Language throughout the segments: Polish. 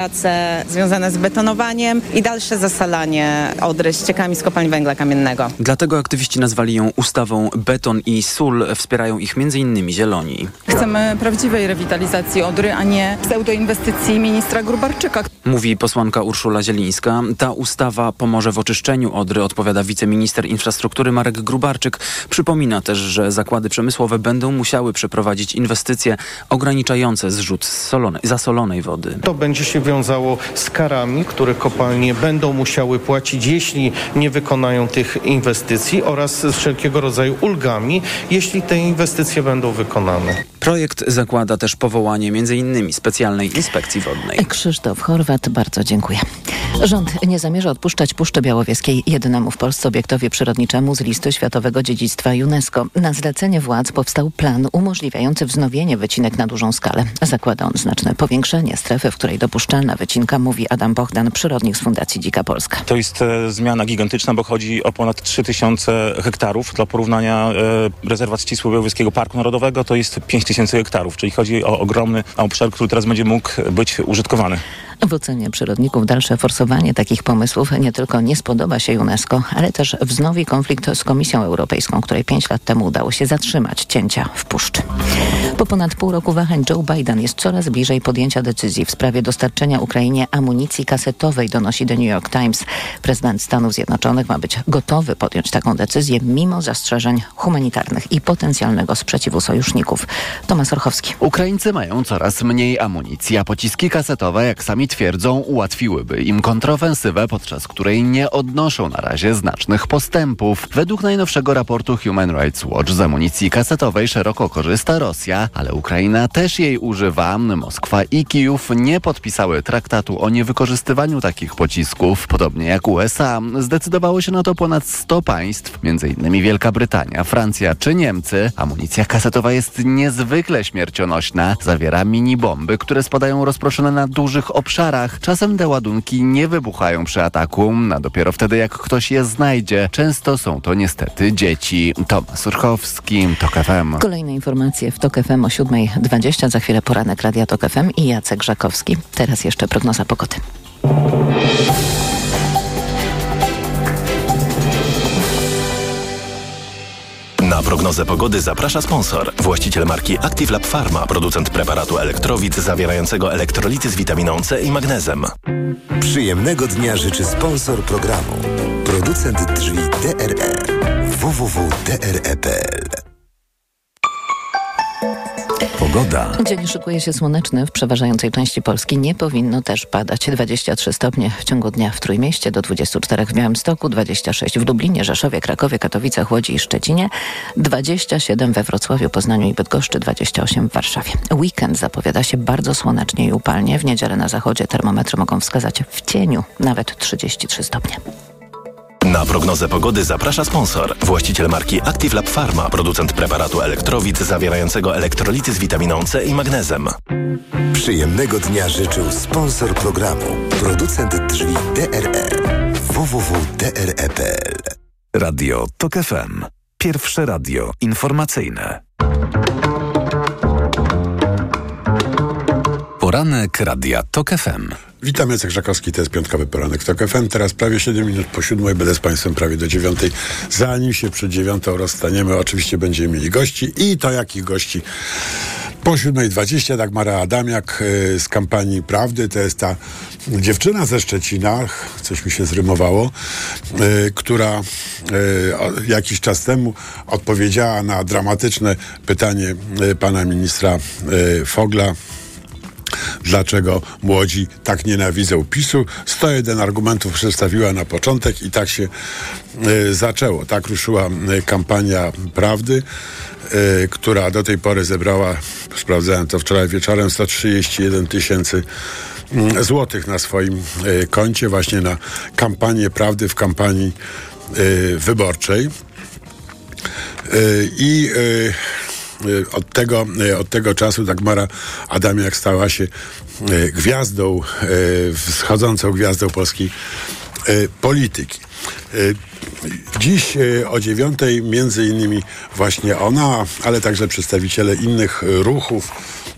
prace związane z betonowaniem i dalsze zasalanie Odry ściekami z kopalni węgla kamiennego. Dlatego aktywiści nazwali ją ustawą Beton i Sól. Wspierają ich m.in. Zieloni. Chcemy prawdziwej rewitalizacji Odry, a nie pseudoinwestycji ministra Grubarczyka. Mówi posłanka Urszula Zielińska. Ta ustawa pomoże w oczyszczeniu Odry, odpowiada wiceminister infrastruktury Marek Grubarczyk. Przypomina też, że zakłady przemysłowe będą musiały przeprowadzić inwestycje ograniczające zrzut solonej, zasolonej wody. To będzie się wiązało z karami, które kopalnie będą musiały płacić, jeśli nie wykonają tych inwestycji oraz z wszelkiego rodzaju ulgami, jeśli te inwestycje będą wykonane. Projekt zakłada też powołanie m.in. specjalnej inspekcji wodnej. Krzysztof Chorwat, bardzo dziękuję. Rząd nie zamierza odpuszczać Puszczy Białowieskiej jednemu w Polsce obiektowi przyrodniczemu z listy Światowego Dziedzictwa UNESCO. Na zlecenie władz powstał plan umożliwiający wznowienie wycinek na dużą skalę. Zakłada on znaczne powiększenie strefy, w której dopuszczalna wycinka, mówi Adam Bohdan, przyrodnik z Fundacji Dzika Polska. To jest e, zmiana gigantyczna, bo chodzi o ponad 3000 hektarów. Dla porównania e, rezerwat Białowieskiego Parku Narodowego to jest 5000 hektarów, czyli chodzi o ogromny obszar, który teraz będzie mógł być użytkowany. W ocenie przyrodników dalsze forsowanie takich pomysłów nie tylko nie spodoba się UNESCO, ale też wznowi konflikt z Komisją Europejską, której pięć lat temu udało się zatrzymać cięcia w puszczy. Po ponad pół roku wahań Joe Biden jest coraz bliżej podjęcia decyzji w sprawie dostarczenia Ukrainie amunicji kasetowej, donosi The New York Times. Prezydent Stanów Zjednoczonych ma być gotowy podjąć taką decyzję mimo zastrzeżeń humanitarnych i potencjalnego sprzeciwu sojuszników. Tomasz Orchowski. Ukraińcy mają coraz mniej amunicji, a pociski kasetowe, jak sami twierdzą, ułatwiłyby im kontrofensywę, podczas której nie odnoszą na razie znacznych postępów. Według najnowszego raportu Human Rights Watch z amunicji kasetowej szeroko korzysta Rosja, ale Ukraina też jej używa. Moskwa i Kijów nie podpisały traktatu o niewykorzystywaniu takich pocisków, podobnie jak USA. Zdecydowało się na to ponad 100 państw, m.in. Wielka Brytania, Francja czy Niemcy. Amunicja kasetowa jest niezwykle śmiercionośna. Zawiera mini bomby, które spadają rozproszone na dużych obszarach. Czasem te ładunki nie wybuchają przy ataku, a dopiero wtedy jak ktoś je znajdzie. Często są to niestety dzieci. Tomasz Surchowski, TOK FM. Kolejne informacje w TOK FM o 7.20. Za chwilę poranek Radia TOK FM i Jacek Żakowski. Teraz jeszcze prognoza pogody. Na prognozę pogody zaprasza sponsor. Właściciel marki Active Lab Pharma, producent preparatu elektrowid zawierającego elektrolity z witaminą C i magnezem. Przyjemnego dnia życzy sponsor programu. Producent drzwi DRE. www.dre.pl Pogoda. Dzień szykuje się słoneczny. W przeważającej części Polski nie powinno też padać. 23 stopnie w ciągu dnia w Trójmieście, do 24 w Białymstoku, 26 w Lublinie, Rzeszowie, Krakowie, Katowicach, Łodzi i Szczecinie, 27 we Wrocławiu, Poznaniu i Bydgoszczy, 28 w Warszawie. Weekend zapowiada się bardzo słonecznie i upalnie. W niedzielę na zachodzie termometry mogą wskazać w cieniu nawet 33 stopnie. Na prognozę pogody zaprasza sponsor. Właściciel marki Active Lab Pharma, producent preparatu elektrowid zawierającego elektrolity z witaminą C i magnezem. Przyjemnego dnia życzył sponsor programu. Producent drzwi DRE. www.dre.pl Radio TOK FM. Pierwsze radio informacyjne. Poranek Radia TOK FM. Witam, Jacek Żakowski, to jest piątkowy poranek TOK FM. Teraz prawie 7 minut po siódmej, będę z Państwem prawie do dziewiątej. Zanim się przed dziewiątą rozstaniemy, oczywiście będziemy mieli gości i to jakich gości. Po 7.20 Dagmara Adamiak y, z kampanii Prawdy, to jest ta dziewczyna ze Szczecina, coś mi się zrymowało, y, która y, jakiś czas temu odpowiedziała na dramatyczne pytanie pana ministra Fogla, dlaczego młodzi tak nienawidzą PiSu. 101 argumentów przedstawiła na początek i tak się y, zaczęło. Tak ruszyła y, kampania prawdy, y, która do tej pory zebrała, sprawdzałem to wczoraj wieczorem, 131 tysięcy mm, złotych na swoim koncie właśnie na kampanię prawdy w kampanii wyborczej. I od tego, y, od tego czasu Dagmara Adamiak stała się y, gwiazdą, wschodzącą gwiazdą polskiej polityki. Dziś o dziewiątej między innymi właśnie ona, ale także przedstawiciele innych ruchów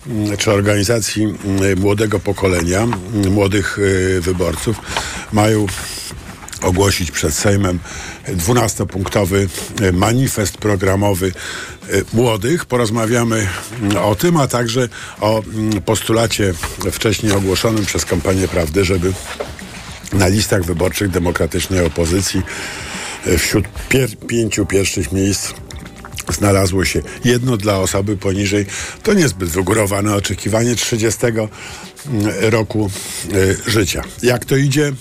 mm, czy organizacji mm, młodego pokolenia, mm, młodych wyborców mają ogłosić przed Sejmem 12-punktowy manifest programowy młodych. Porozmawiamy o tym, a także o postulacie wcześniej ogłoszonym przez kampanię Prawdy, żeby na listach wyborczych demokratycznej opozycji wśród pier pięciu pierwszych miejsc znalazło się jedno dla osoby poniżej. To niezbyt wygórowane oczekiwanie 30 roku y, życia. Jak to idzie?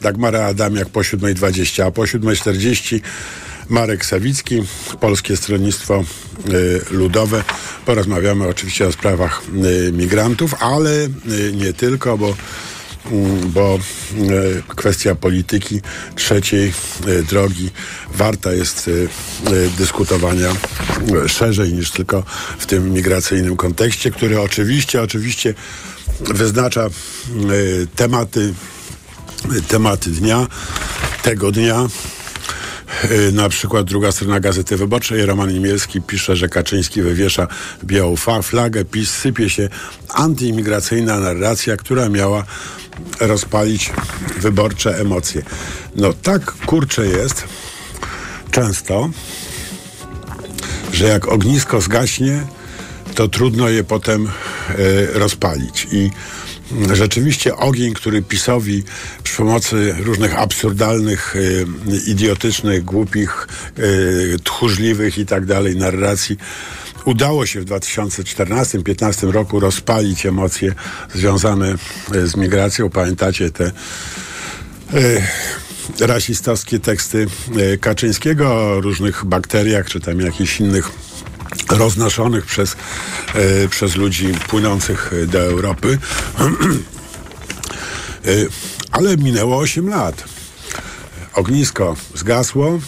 Dagmara Adamiak po 7.20, a po 7.40 Marek Sawicki, Polskie Stronnictwo y, Ludowe. Porozmawiamy oczywiście o sprawach y, migrantów, ale nie tylko, bo Mm, bo e, kwestia polityki trzeciej e, drogi warta jest e, dyskutowania szerzej niż tylko w tym migracyjnym kontekście, który oczywiście, oczywiście wyznacza tematy, tematy dnia, tego dnia. Na przykład druga strona Gazety Wyborczej, Roman Imielski pisze, że Kaczyński wywiesza białą flagę, PiS sypie się antyimigracyjna narracja, która miała rozpalić wyborcze emocje. No tak kurcze jest często, że jak ognisko zgaśnie, to trudno je potem y, rozpalić. I rzeczywiście ogień, który PiSowi przy pomocy różnych absurdalnych, y, idiotycznych, głupich, y, tchórzliwych i tak dalej narracji udało się w 2014-2015 roku rozpalić emocje związane e, z migracją. Pamiętacie te e, rasistowskie teksty e, Kaczyńskiego o różnych bakteriach, czy tam jakichś innych roznoszonych przez, e, przez ludzi płynących do Europy. e, ale minęło 8 lat. Ognisko zgasło,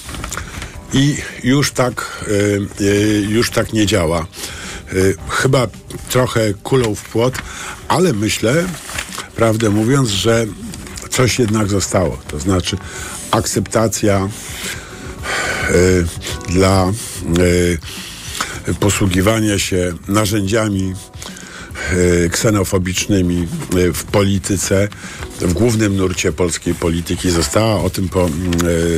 i już tak, y, już tak nie działa. Chyba trochę kulą w płot, ale myślę, prawdę mówiąc, że coś jednak zostało. To znaczy akceptacja dla posługiwania się narzędziami E, ksenofobicznymi e, w polityce, w głównym nurcie polskiej polityki została. O tym po, e,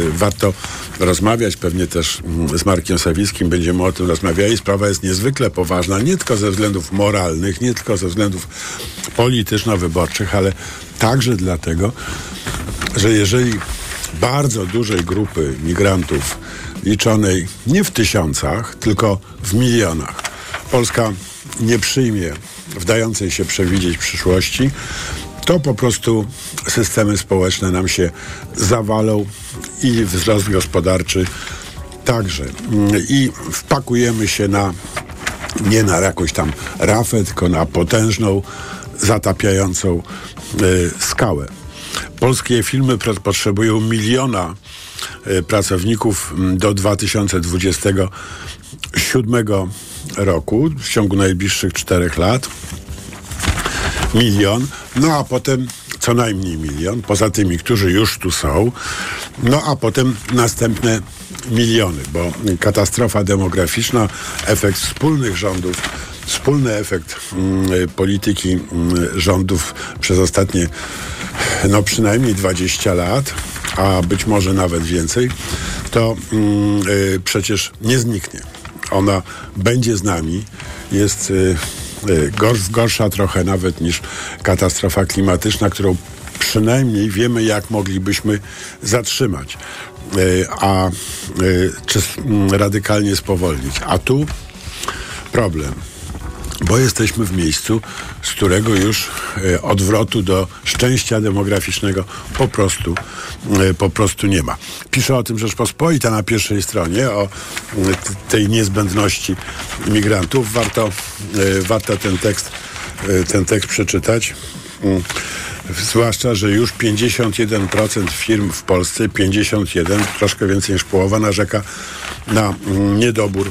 warto rozmawiać, pewnie też z Markiem Sawickim będziemy o tym rozmawiali. Sprawa jest niezwykle poważna, nie tylko ze względów moralnych, nie tylko ze względów polityczno-wyborczych, ale także dlatego, że jeżeli bardzo dużej grupy migrantów, liczonej nie w tysiącach, tylko w milionach, Polska nie przyjmie wdającej się przewidzieć przyszłości, to po prostu systemy społeczne nam się zawalą i wzrost gospodarczy także. I wpakujemy się na nie na jakąś tam rafę, tylko na potężną, zatapiającą y, skałę. Polskie filmy potrzebują miliona pracowników do 2027 roku, w ciągu najbliższych czterech lat. Milion, no a potem co najmniej milion, poza tymi, którzy już tu są, no a potem następne miliony, bo katastrofa demograficzna, efekt wspólnych rządów, wspólny efekt mm, polityki mm, rządów przez ostatnie no przynajmniej 20 lat, a być może nawet więcej, to mm, y, przecież nie zniknie. Ona będzie z nami, jest y, y, gorsza trochę nawet niż katastrofa klimatyczna, którą przynajmniej wiemy, jak moglibyśmy zatrzymać, y, a czy mm, radykalnie spowolnić. A tu problem bo jesteśmy w miejscu, z którego już e, odwrotu do szczęścia demograficznego po prostu, e, po prostu nie ma. Pisze o tym Rzeczpospolita na pierwszej stronie, o tej niezbędności imigrantów. Warto, e, warto ten tekst, ten tekst przeczytać. Mm. Zwłaszcza, że już 51% firm w Polsce, 51, troszkę więcej niż połowa, narzeka na mm, niedobór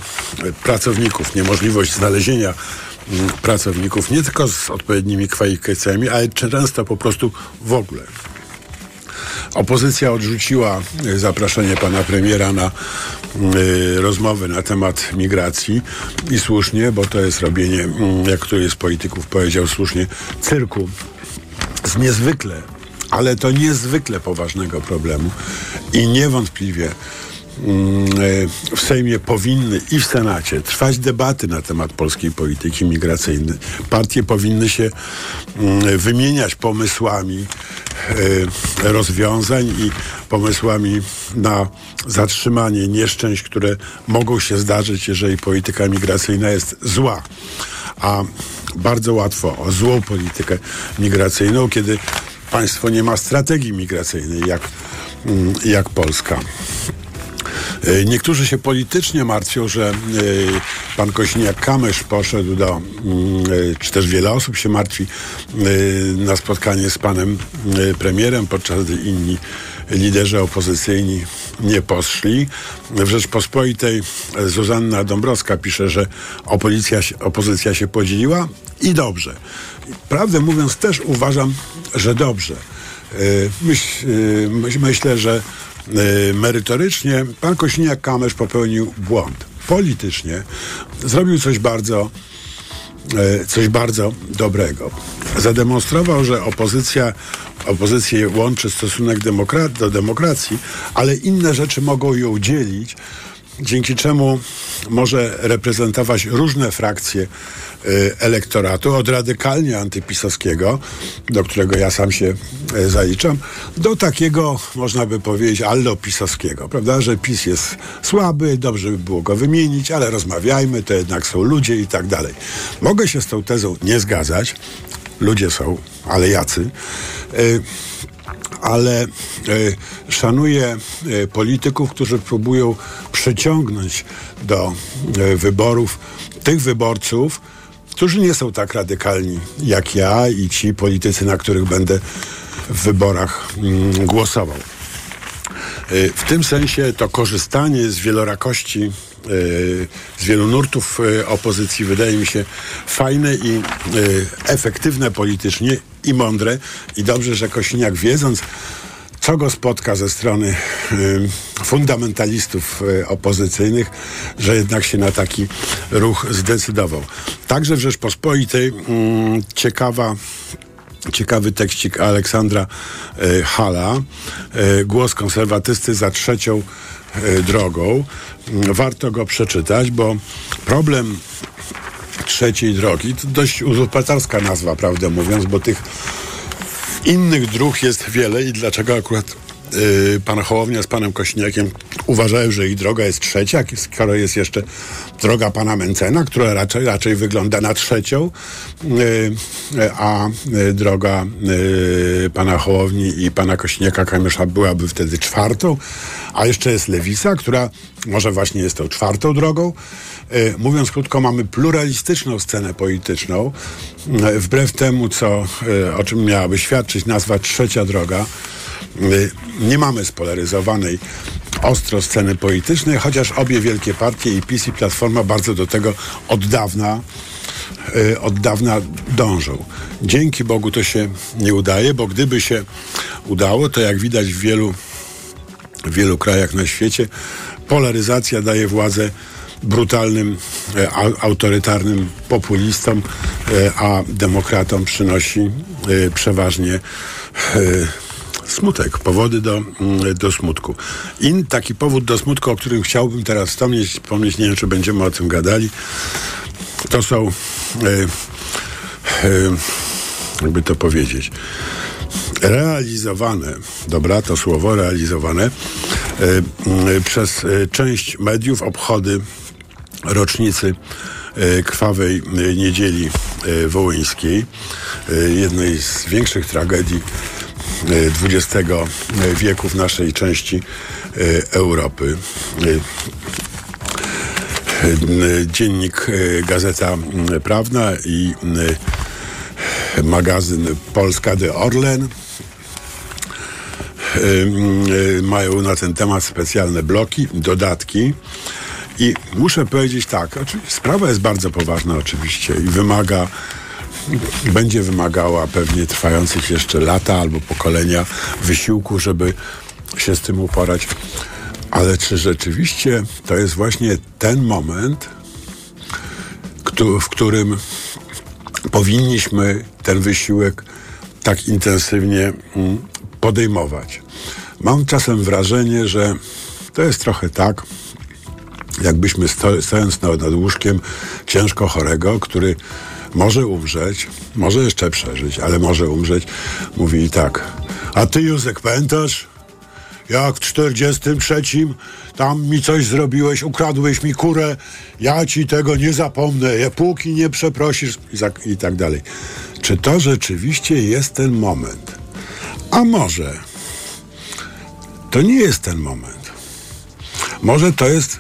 pracowników, niemożliwość znalezienia pracowników, nie tylko z odpowiednimi kwalifikacjami, ale często po prostu w ogóle. Opozycja odrzuciła y, zaproszenie pana premiera na y, rozmowy na temat migracji i słusznie, bo to jest robienie, mm, jak któryś z polityków powiedział słusznie, cyrku z niezwykle, ale to niezwykle poważnego problemu i niewątpliwie e, w Sejmie powinny i w Senacie trwać debaty na temat polskiej polityki migracyjnej. Partie powinny się mm, wymieniać pomysłami e, rozwiązań i pomysłami na zatrzymanie nieszczęść, które mogą się zdarzyć, jeżeli polityka migracyjna jest zła. A bardzo łatwo o złą politykę migracyjną, kiedy państwo nie ma strategii migracyjnej, jak, mm, jak Polska. E, Niektórzy się politycznie martwią, że e, pan Kośniak-Kamysz poszedł do, mm, e, czy też wiele osób się martwi na spotkanie z panem premierem, podczas gdy inni liderzy opozycyjni nie poszli. W Rzeczpospolitej Zuzanna Dąbrowska pisze, że opozycja, opozycja się podzieliła i dobrze. Prawdę mówiąc też uważam, że dobrze. Myśl, myśl, myślę, że merytorycznie pan Kośniak-Kamysz popełnił błąd. Politycznie zrobił coś bardzo y, coś bardzo dobrego. Zademonstrował, że opozycja, opozycję łączy stosunek demokrat, do demokracji, ale inne rzeczy mogą ją dzielić, dzięki czemu może reprezentować różne frakcje elektoratu, od radykalnie antypisowskiego, do którego ja sam się y, zaliczam, do takiego, można by powiedzieć, allopisowskiego, prawda, że PiS jest słaby, dobrze by było go wymienić, ale rozmawiajmy, to jednak są ludzie i tak dalej. Mogę się z tą tezą nie zgadzać, ludzie są, ale jacy. Y, ale y, szanuję y, polityków, którzy próbują przyciągnąć do y, wyborów tych wyborców, którzy nie są tak radykalni jak ja i ci politycy, na których będę w wyborach mm, głosował. Y, W tym sensie to korzystanie z wielorakości, y, z wielu nurtów y, opozycji wydaje mi się fajne i efektywne politycznie i mądre. I dobrze, że Kosiniak wiedząc, co go spotka ze strony fundamentalistów opozycyjnych, że jednak się na taki ruch zdecydował. Także w Rzeczpospolitej mm, ciekawa ciekawy tekścik Aleksandra e, Hala, e, głos konserwatysty za trzecią e, drogą. Mm, Warto go przeczytać, bo problem trzeciej drogi to dość uzurpatorska nazwa, prawdę mówiąc, bo tych innych dróg jest wiele i dlaczego akurat y, pan Hołownia z panem Kośniakiem uważają, że ich droga jest trzecia, skoro jest jeszcze droga pana Mencena, która raczej, raczej wygląda na trzecią, y, a y, droga y, pana Hołowni i pana Kośniaka Kamysza byłaby wtedy czwartą, a jeszcze jest Lewisa, która może właśnie jest tą czwartą drogą. Mówiąc krótko, mamy pluralistyczną scenę polityczną, wbrew temu, co, o czym miałaby świadczyć nazwa trzecia droga. Y, Nie mamy spolaryzowanej ostro sceny politycznej, chociaż obie wielkie partie, i PiS i Platforma, bardzo do tego od dawna, y, od dawna dążą. Dzięki Bogu to się nie udaje, bo gdyby się udało, to jak widać w wielu, w wielu krajach na świecie, polaryzacja daje władzę brutalnym, e, au- autorytarnym populistom, e, a demokratom przynosi e, przeważnie smutek, powody do, mm, do smutku. I taki powód do smutku, o którym chciałbym teraz wspomnieć, wspomnieć, nie wiem, czy będziemy o tym gadali, to są, e, e, jakby to powiedzieć, realizowane, dobra, to słowo realizowane e, przez część mediów obchody rocznicy krwawej niedzieli wołyńskiej, jednej z większych tragedii XX wieku w naszej części e, Europy. E, Dziennik e, Gazeta Prawna i magazyn Polska de Orlen mają na ten temat specjalne bloki, dodatki. I muszę powiedzieć tak, sprawa jest bardzo poważna oczywiście i wymaga będzie wymagała pewnie trwających jeszcze lata albo pokolenia wysiłku, żeby się z tym uporać. Ale czy rzeczywiście to jest właśnie ten moment, w którym powinniśmy ten wysiłek tak intensywnie mm, podejmować? Mam czasem wrażenie, że to jest trochę tak, jakbyśmy sto, stojąc nad łóżkiem ciężko chorego, który może umrzeć, może jeszcze przeżyć, ale może umrzeć, mówi tak. A ty, Józek, pamiętasz? Jak w 43 tam mi coś zrobiłeś, ukradłeś mi kurę, ja ci tego nie zapomnę, póki nie przeprosisz i tak dalej. Czy to rzeczywiście jest ten moment? A może to nie jest ten moment. Może to jest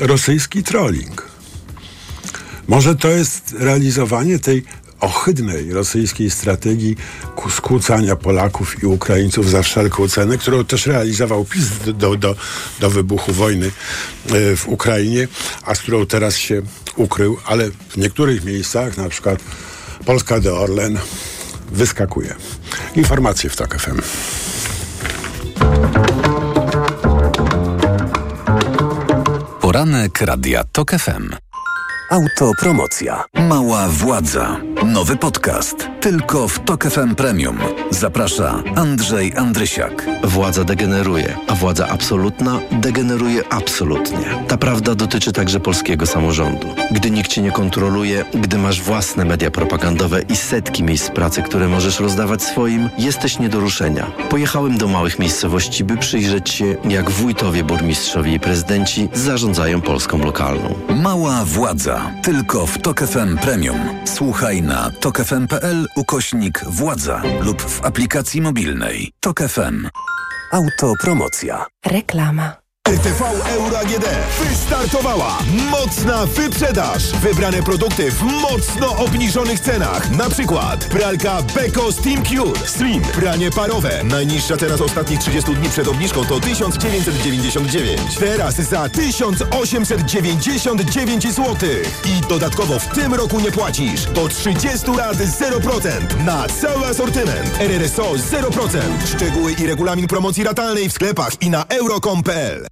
rosyjski trolling. Może to jest realizowanie tej ohydnej rosyjskiej strategii skłócania Polaków i Ukraińców za wszelką cenę, którą też realizował PiS do, do, do wybuchu wojny e, w Ukrainie, a z którą teraz się ukrył, ale w niektórych miejscach, na przykład Polska de Orlen, wyskakuje. Informacje w TOK FM. Poranek Radia TOK FM. Autopromocja. Mała władza. Nowy podcast. Tylko w TOK FM Premium. Zaprasza Andrzej Andrysiak. Władza degeneruje, a władza absolutna degeneruje absolutnie. Ta prawda dotyczy także polskiego samorządu. Gdy nikt cię nie kontroluje, gdy masz własne media propagandowe i setki miejsc pracy, które możesz rozdawać swoim, jesteś nie do ruszenia. Pojechałem do małych miejscowości, by przyjrzeć się, jak wójtowie, burmistrzowie i prezydenci zarządzają Polską lokalną. Mała władza. Tylko w TOK FM Premium. Słuchaj na tokefm.pl ukośnik władza lub w aplikacji mobilnej. TOK FM. Autopromocja. Reklama. RTV Euro AGD wystartowała mocna wyprzedaż. Wybrane produkty w mocno obniżonych cenach. Na przykład pralka Beko Steam Cure Slim. Pranie parowe. Najniższa teraz ostatnich 30 dni przed obniżką to 1999. Teraz za 1899 zł. I dodatkowo w tym roku nie płacisz. Do 30 lat 0% na cały asortyment. RRSO 0%. Szczegóły i regulamin promocji ratalnej w sklepach i na euro.com.pl.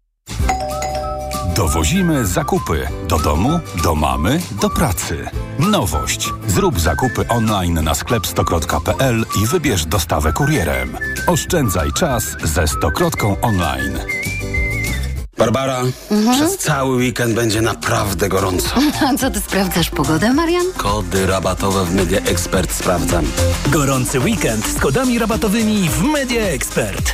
Dowozimy zakupy do domu, do mamy, do pracy. Nowość. Zrób zakupy online na sklep stokrotka.pl i wybierz dostawę kurierem. Oszczędzaj czas ze Stokrotką online. Barbara, przez cały weekend będzie naprawdę gorąco. A co ty sprawdzasz pogodę, Marian? Kody rabatowe w Media Expert sprawdzam. Gorący weekend z kodami rabatowymi w Media Expert.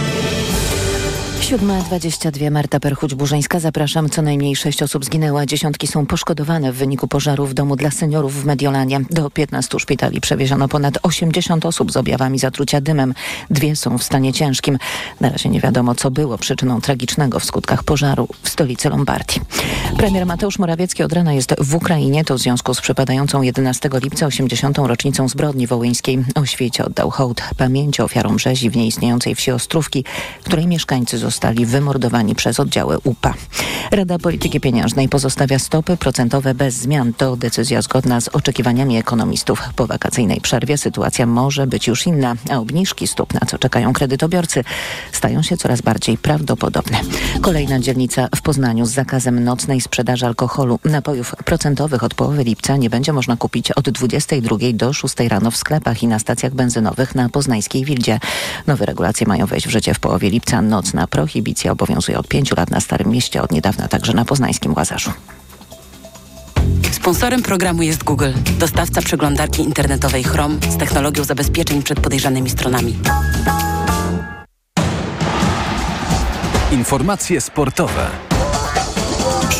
7.22 Marta Perchuć-Burzyńska. Zapraszam. Co najmniej sześć osób zginęło, a dziesiątki są poszkodowane w wyniku pożaru w domu dla seniorów w Mediolanie. Do 15 szpitali przewieziono ponad 80 osób z objawami zatrucia dymem. Dwie są w stanie ciężkim. Na razie nie wiadomo, co było przyczyną tragicznego w skutkach pożaru w stolicy Lombardii. Premier Mateusz Morawiecki od rana jest w Ukrainie. To w związku z przypadającą 11 lipca 80. rocznicą zbrodni wołyńskiej. O świecie oddał hołd pamięci ofiarom rzezi w nieistniejącej wsi Ostrówki, której mieszkańcy zostali zostali wymordowani przez oddziały UPA. Rada Polityki Pieniężnej pozostawia stopy procentowe bez zmian. To decyzja zgodna z oczekiwaniami ekonomistów. Po wakacyjnej przerwie sytuacja może być już inna, a obniżki stóp, na co czekają kredytobiorcy, stają się coraz bardziej prawdopodobne. Kolejna dzielnica w Poznaniu z zakazem nocnej sprzedaży alkoholu. Napojów procentowych od połowy lipca nie będzie można kupić od 22 do 6 rano w sklepach i na stacjach benzynowych na Poznańskiej Wildzie. Nowe regulacje mają wejść w życie w połowie lipca. Nocna prohibicja obowiązuje od 5 lat na Starym Mieście, od niedawna także na poznańskim Łazarzu. Sponsorem programu jest Google, dostawca przeglądarki internetowej Chrome z technologią zabezpieczeń przed podejrzanymi stronami. Informacje sportowe.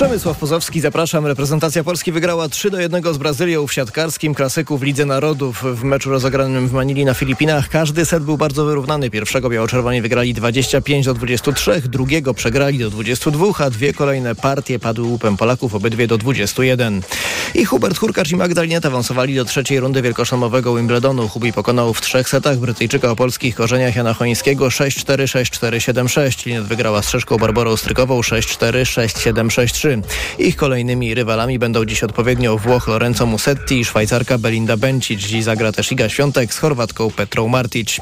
Przemysław Pozowski, zapraszam. Reprezentacja Polski wygrała 3 do 1 z Brazylią w siatkarskim klasyku w Lidze Narodów. W meczu rozegranym w Manili na Filipinach każdy set był bardzo wyrównany. Pierwszego biało-czerwoni wygrali 25 do 23, drugiego przegrali do 22, a dwie kolejne partie padły łupem Polaków, obydwie do 21. I Hubert Hurkacz i Magdalena awansowali do trzeciej rundy wielkoszlemowego Wimbledonu. Hubi pokonał w trzech setach Brytyjczyka o polskich korzeniach Jana Chońskiego 6-4, 6-4, 7-6. Linet wygrała z Czeszką Barbarą Strykową 6-4, 6-7, 6-3. Ich kolejnymi rywalami będą dziś odpowiednio Włoch Lorenzo Musetti i Szwajcarka Belinda Bencic. Dziś zagra też Iga Świątek z Chorwatką Petrą Martic.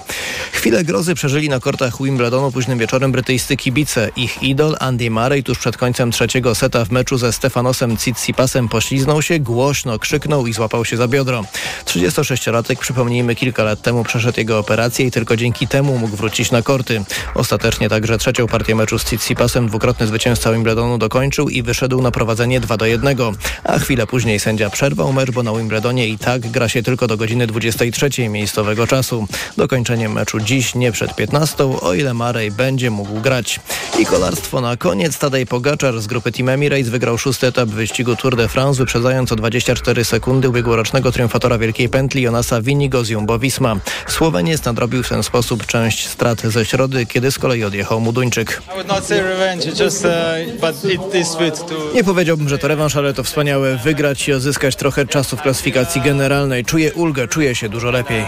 Chwilę grozy przeżyli na kortach Wimbledonu późnym wieczorem brytyjscy kibice. Ich idol Andy Murray tuż przed końcem trzeciego seta w meczu ze Stefanosem Tsitsipasem pośliznął się, głośno krzyknął i złapał się za biodro. 36-latek, przypomnijmy, kilka lat temu przeszedł jego operację i tylko dzięki temu mógł wrócić na korty. Ostatecznie także trzecią partię meczu z Tsitsipasem dwukrotny zwycięzca Wimbledonu dokończył i wyszedł na prowadzenie 2 do 1. A chwilę później sędzia przerwał mecz, bo na Wimbledonie i tak gra się tylko do godziny 23 miejscowego czasu. Dokończenie meczu dziś nie przed 15, o ile Marej będzie mógł grać. I kolarstwo na koniec. Tadej Pogaczar z grupy Team Emirates wygrał szósty etap wyścigu Tour de France, wyprzedzając o 24 sekundy ubiegłorocznego triumfatora Wielkiej Pętli Jonasa Vinigo z Jumbo-Visma. Słoweniec nadrobił w ten sposób część strat ze środy, kiedy z kolei odjechał mu Nie powiedziałbym, że to rewanż, ale to wspaniałe wygrać i odzyskać trochę czasu w klasyfikacji generalnej. Czuję ulgę, czuję się dużo lepiej.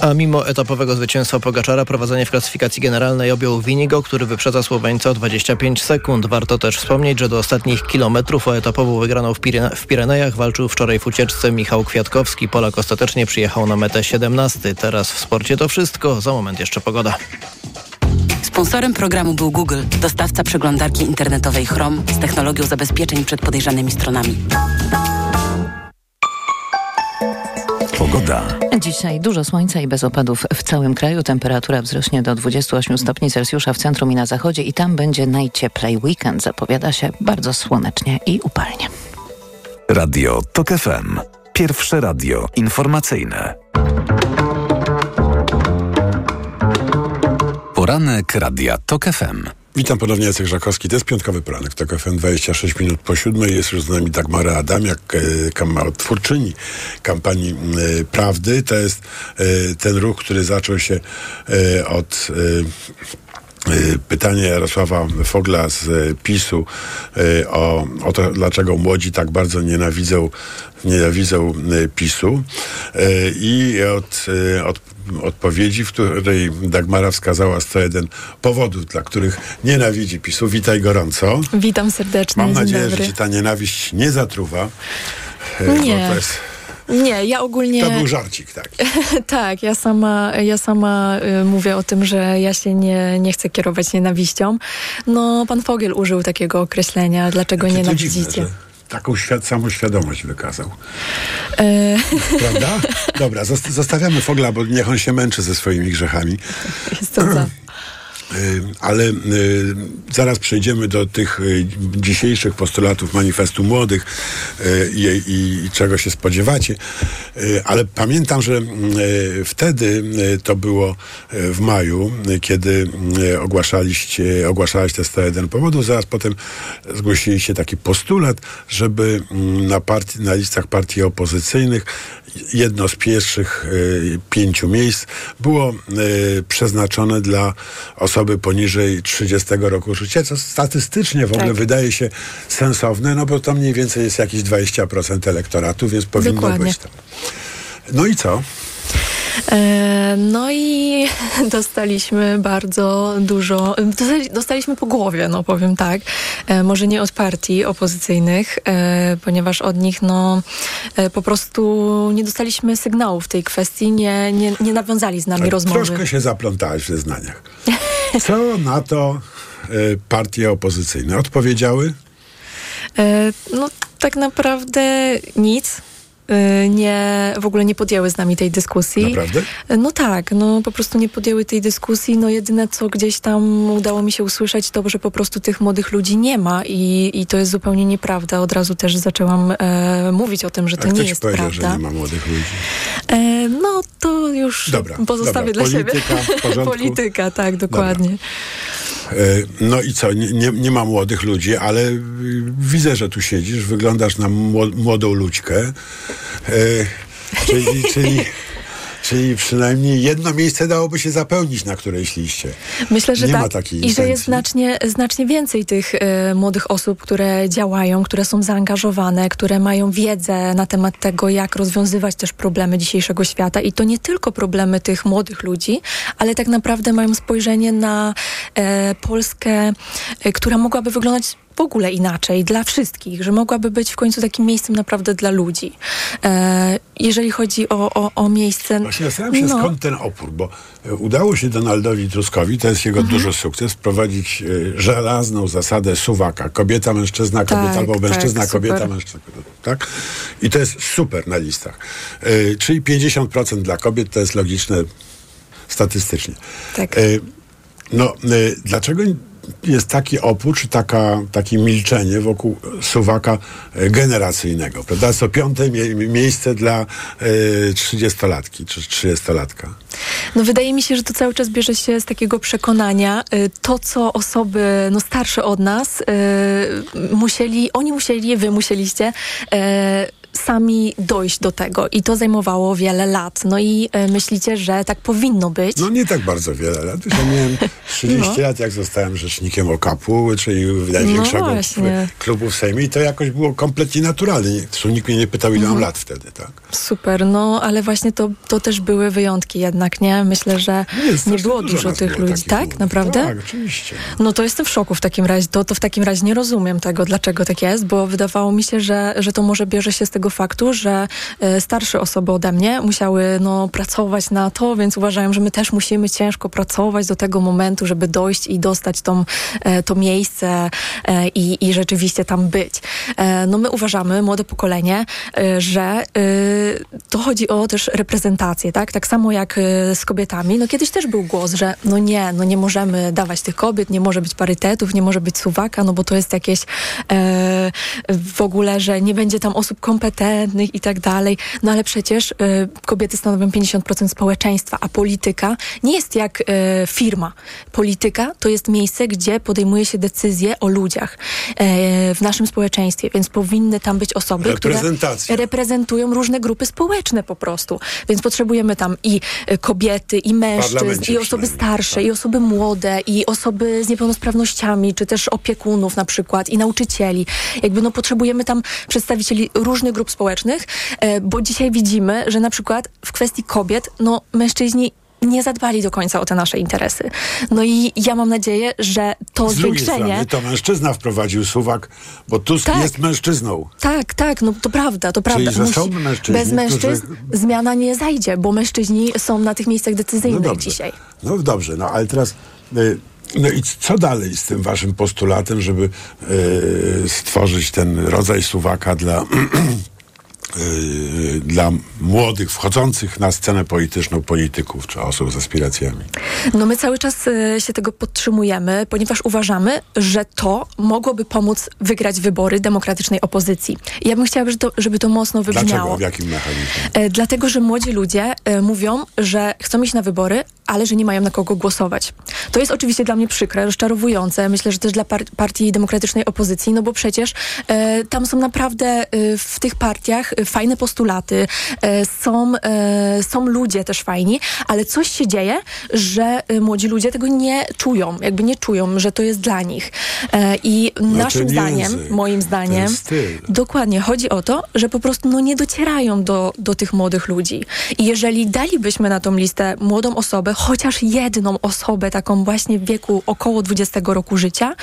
A mimo etapowego zwycięstwa Pogaczara prowadzenie w klasyfikacji generalnej objął Winigo, który wyprzedza Słoweńca o 25 sekund. Warto też wspomnieć, że do ostatnich kilometrów o etapową wygraną w, Pirene w Pirenejach walczył wczoraj w ucieczce Michał Kwiatkowski. Polak ostatecznie przyjechał na metę 17. Teraz w sporcie to wszystko. Za moment jeszcze pogoda. Sponsorem programu był Google, dostawca przeglądarki internetowej Chrome z technologią zabezpieczeń przed podejrzanymi stronami. Pogoda. Dzisiaj dużo słońca i bez opadów w całym kraju. Temperatura wzrośnie do 28 stopni Celsjusza w centrum i na zachodzie i tam będzie najcieplej. Weekend zapowiada się bardzo słonecznie i upalnie. Radio TOK FM. Pierwsze radio informacyjne. Poranek Radia TOK FM. Witam ponownie, Jacek Żakowski. To jest piątkowy poranek TOK FM, 26 minut po siódmej. Jest już z nami Dagmara Adamiak, e, twórczyni kampanii e, Prawdy. To jest e, ten ruch, który zaczął się od e, e, pytania Jarosława Fogla z e, PiSu e, o, o to, dlaczego młodzi tak bardzo nienawidzą, nienawidzą PiSu i od, od odpowiedzi, w której Dagmara wskazała 101 powodów, dla których nienawidzi PiSu. Witaj gorąco. Witam serdecznie. Mam nadzieję, że ci ta nienawiść nie zatruwa. e, bo Nie. To, jest, Nie, ja ogólnie... to był żarcik, tak. tak, ja sama, ja sama y, mówię o tym, że ja się nie, nie chcę kierować nienawiścią. No, pan Fogiel użył takiego określenia, dlaczego to nienawidzicie. dziwne, Taką świat, samoświadomość wykazał. E, Prawda? Dobra, zost- zostawiamy Fogla, bo niech on się męczy ze swoimi grzechami. Jestem za. Y, Ale y, zaraz przejdziemy do tych y, dzisiejszych postulatów manifestu młodych i, i, i czego się spodziewacie. Ale pamiętam, że wtedy to było w maju, kiedy ogłaszaliście, ogłaszałeś te 101 powodów. Zaraz potem zgłosiliście taki postulat, żeby mm, na, partii, na listach partii opozycyjnych jedno z pierwszych y, pięciu miejsc było y, przeznaczone dla osoby poniżej 30 roku życia, co statystycznie w ogóle Tak. wydaje się sensowne, no bo to mniej więcej jest jakieś 20% elektoratu, więc powinno Dokładnie. być tam. No i co? E, no i dostaliśmy bardzo dużo, dostali- dostaliśmy po głowie, no powiem tak. E, może nie od partii opozycyjnych, e, ponieważ od nich no po prostu nie dostaliśmy sygnału w tej kwestii, nie, nie, nie nawiązali z nami rozmowy. Tak, Troszkę się zaplątałaś w zeznaniach. Co na to partie opozycyjne odpowiedziały? No tak naprawdę nic. E, Nie, w ogóle nie podjęły z nami tej dyskusji. Naprawdę? E, No tak, no po prostu nie podjęły tej dyskusji. No jedyne, co gdzieś tam udało mi się usłyszeć, to, że po prostu tych młodych ludzi nie ma i, i to jest zupełnie nieprawda. Od razu też zaczęłam e, mówić o tym, że to nie jest prawda. że nie ma młodych ludzi? E, no to już Dobra, pozostawię dobra. dla Polityka siebie. Polityka, tak, dokładnie. Y, No i co, nie, nie, nie ma młodych ludzi, ale y, widzę, że tu siedzisz, wyglądasz na mło- młodą ludźkę. Y, Czyli, czyli, czyli przynajmniej jedno miejsce dałoby się zapełnić, na której szliście. Myślę, że nie tak. ma takiej I że jest znacznie, znacznie więcej tych e, młodych osób, które działają, które są zaangażowane, które mają wiedzę na temat tego, jak rozwiązywać też problemy dzisiejszego świata. I to nie tylko problemy tych młodych ludzi, ale tak naprawdę mają spojrzenie na e, Polskę, e, która mogłaby wyglądać w ogóle inaczej dla wszystkich, że mogłaby być w końcu takim miejscem naprawdę dla ludzi. E, jeżeli chodzi o, o, o miejsce. Właśnie zastanawiam się, no, skąd ten opór, bo e, udało się Donaldowi Tuskowi, to jest jego Mhm. duży sukces, wprowadzić e, żelazną zasadę suwaka. Kobieta, mężczyzna, kobieta, Tak, albo tak, mężczyzna, super. kobieta, mężczyzna. Tak? I to jest super na listach. E, czyli 50% dla kobiet to jest logiczne statystycznie. Tak. E, no, dlaczego jest taki opór, czy taka, takie milczenie wokół suwaka e, generacyjnego, prawda? To piąte mie- miejsce dla e, 30-latki, czy 30-latka. No wydaje mi się, że to cały czas bierze się z takiego przekonania, y, to co osoby no, starsze od nas y, musieli, oni musieli, wy musieliście sami dojść do tego i to zajmowało wiele lat. No i y, myślicie, że tak powinno być. No nie tak bardzo wiele lat. Ja miałem 30 No. lat, jak zostałem rzecznikiem OKAP-u, czyli największego No właśnie. klubu w Sejmie i to jakoś było kompletnie naturalne. Zresztą nikt mnie nie pytał, ile Mhm. mam lat wtedy, tak? Super, no ale właśnie to, to też były wyjątki jednak, nie? Myślę, że nie, było dużo tych było ludzi, tak? Naprawdę? Tak, oczywiście. No to jestem w szoku w takim razie. To, to w takim razie nie rozumiem tego, dlaczego tak jest, bo wydawało mi się, że, że to może bierze się z tego faktu, że e, starsze osoby ode mnie musiały no, pracować na to, więc uważają, że my też musimy ciężko pracować do tego momentu, żeby dojść i dostać tą, e, to miejsce e, i, i rzeczywiście tam być. No my uważamy, młode pokolenie, że to chodzi o też reprezentację, tak? Tak samo jak z kobietami. No kiedyś też był głos, że no nie, no nie możemy dawać tych kobiet, nie może być parytetów, nie może być suwaka, no bo to jest jakieś w ogóle, że nie będzie tam osób kompetentnych i tak dalej. No ale przecież e, kobiety stanowią 50% społeczeństwa, a polityka nie jest jak e, firma. Polityka to jest miejsce, gdzie podejmuje się decyzje o ludziach e, w naszym społeczeństwie, więc powinny tam być osoby, które reprezentują różne grupy społeczne po prostu. Więc potrzebujemy tam i e, kobiety, i mężczyzn, i osoby starsze, i osoby młode, i osoby z niepełnosprawnościami, czy też opiekunów na przykład, i nauczycieli. Jakby no potrzebujemy tam przedstawicieli różnych grup społecznych, e, bo dzisiaj widzimy, że na przykład w kwestii kobiet, no mężczyźni nie zadbali do końca o te nasze interesy. No i ja mam nadzieję, że to Z drugiej zwiększenie... strony to mężczyzna wprowadził suwak, bo Tusk Tak. jest mężczyzną. Tak, tak, no to prawda, to Czyli, prawda. są mężczyźni, bez mężczyzn którzy- zmiana nie zajdzie, bo mężczyźni są na tych miejscach decyzyjnych dobrze. dzisiaj. No dobrze, no ale teraz... y, No i co dalej z tym waszym postulatem, żeby y, stworzyć ten rodzaj suwaka dla, dla młodych, wchodzących na scenę polityczną polityków czy osób z aspiracjami? No my cały czas e, się tego podtrzymujemy, ponieważ uważamy, że to mogłoby pomóc wygrać wybory demokratycznej opozycji. Ja bym chciała, żeby to, żeby to mocno wybrzmiało. Dlaczego? W jakim mechanizmie? E, Dlatego, że młodzi ludzie e, mówią, że chcą iść na wybory, ale że nie mają na kogo głosować. To jest oczywiście dla mnie przykre, rozczarowujące. Myślę, że też dla par partii demokratycznej opozycji, no bo przecież e, tam są naprawdę e, w tych partiach e, fajne postulaty, e, są, e, są ludzie też fajni, ale coś się dzieje, że e, młodzi ludzie tego nie czują, jakby nie czują, że to jest dla nich. I No, naszym zdaniem, język, moim zdaniem. Dokładnie. Chodzi o to, że po prostu no, nie docierają do, do tych młodych ludzi. I jeżeli dalibyśmy na tą listę młodą osobę, chociaż jedną osobę, taką właśnie w wieku około 20 roku życia,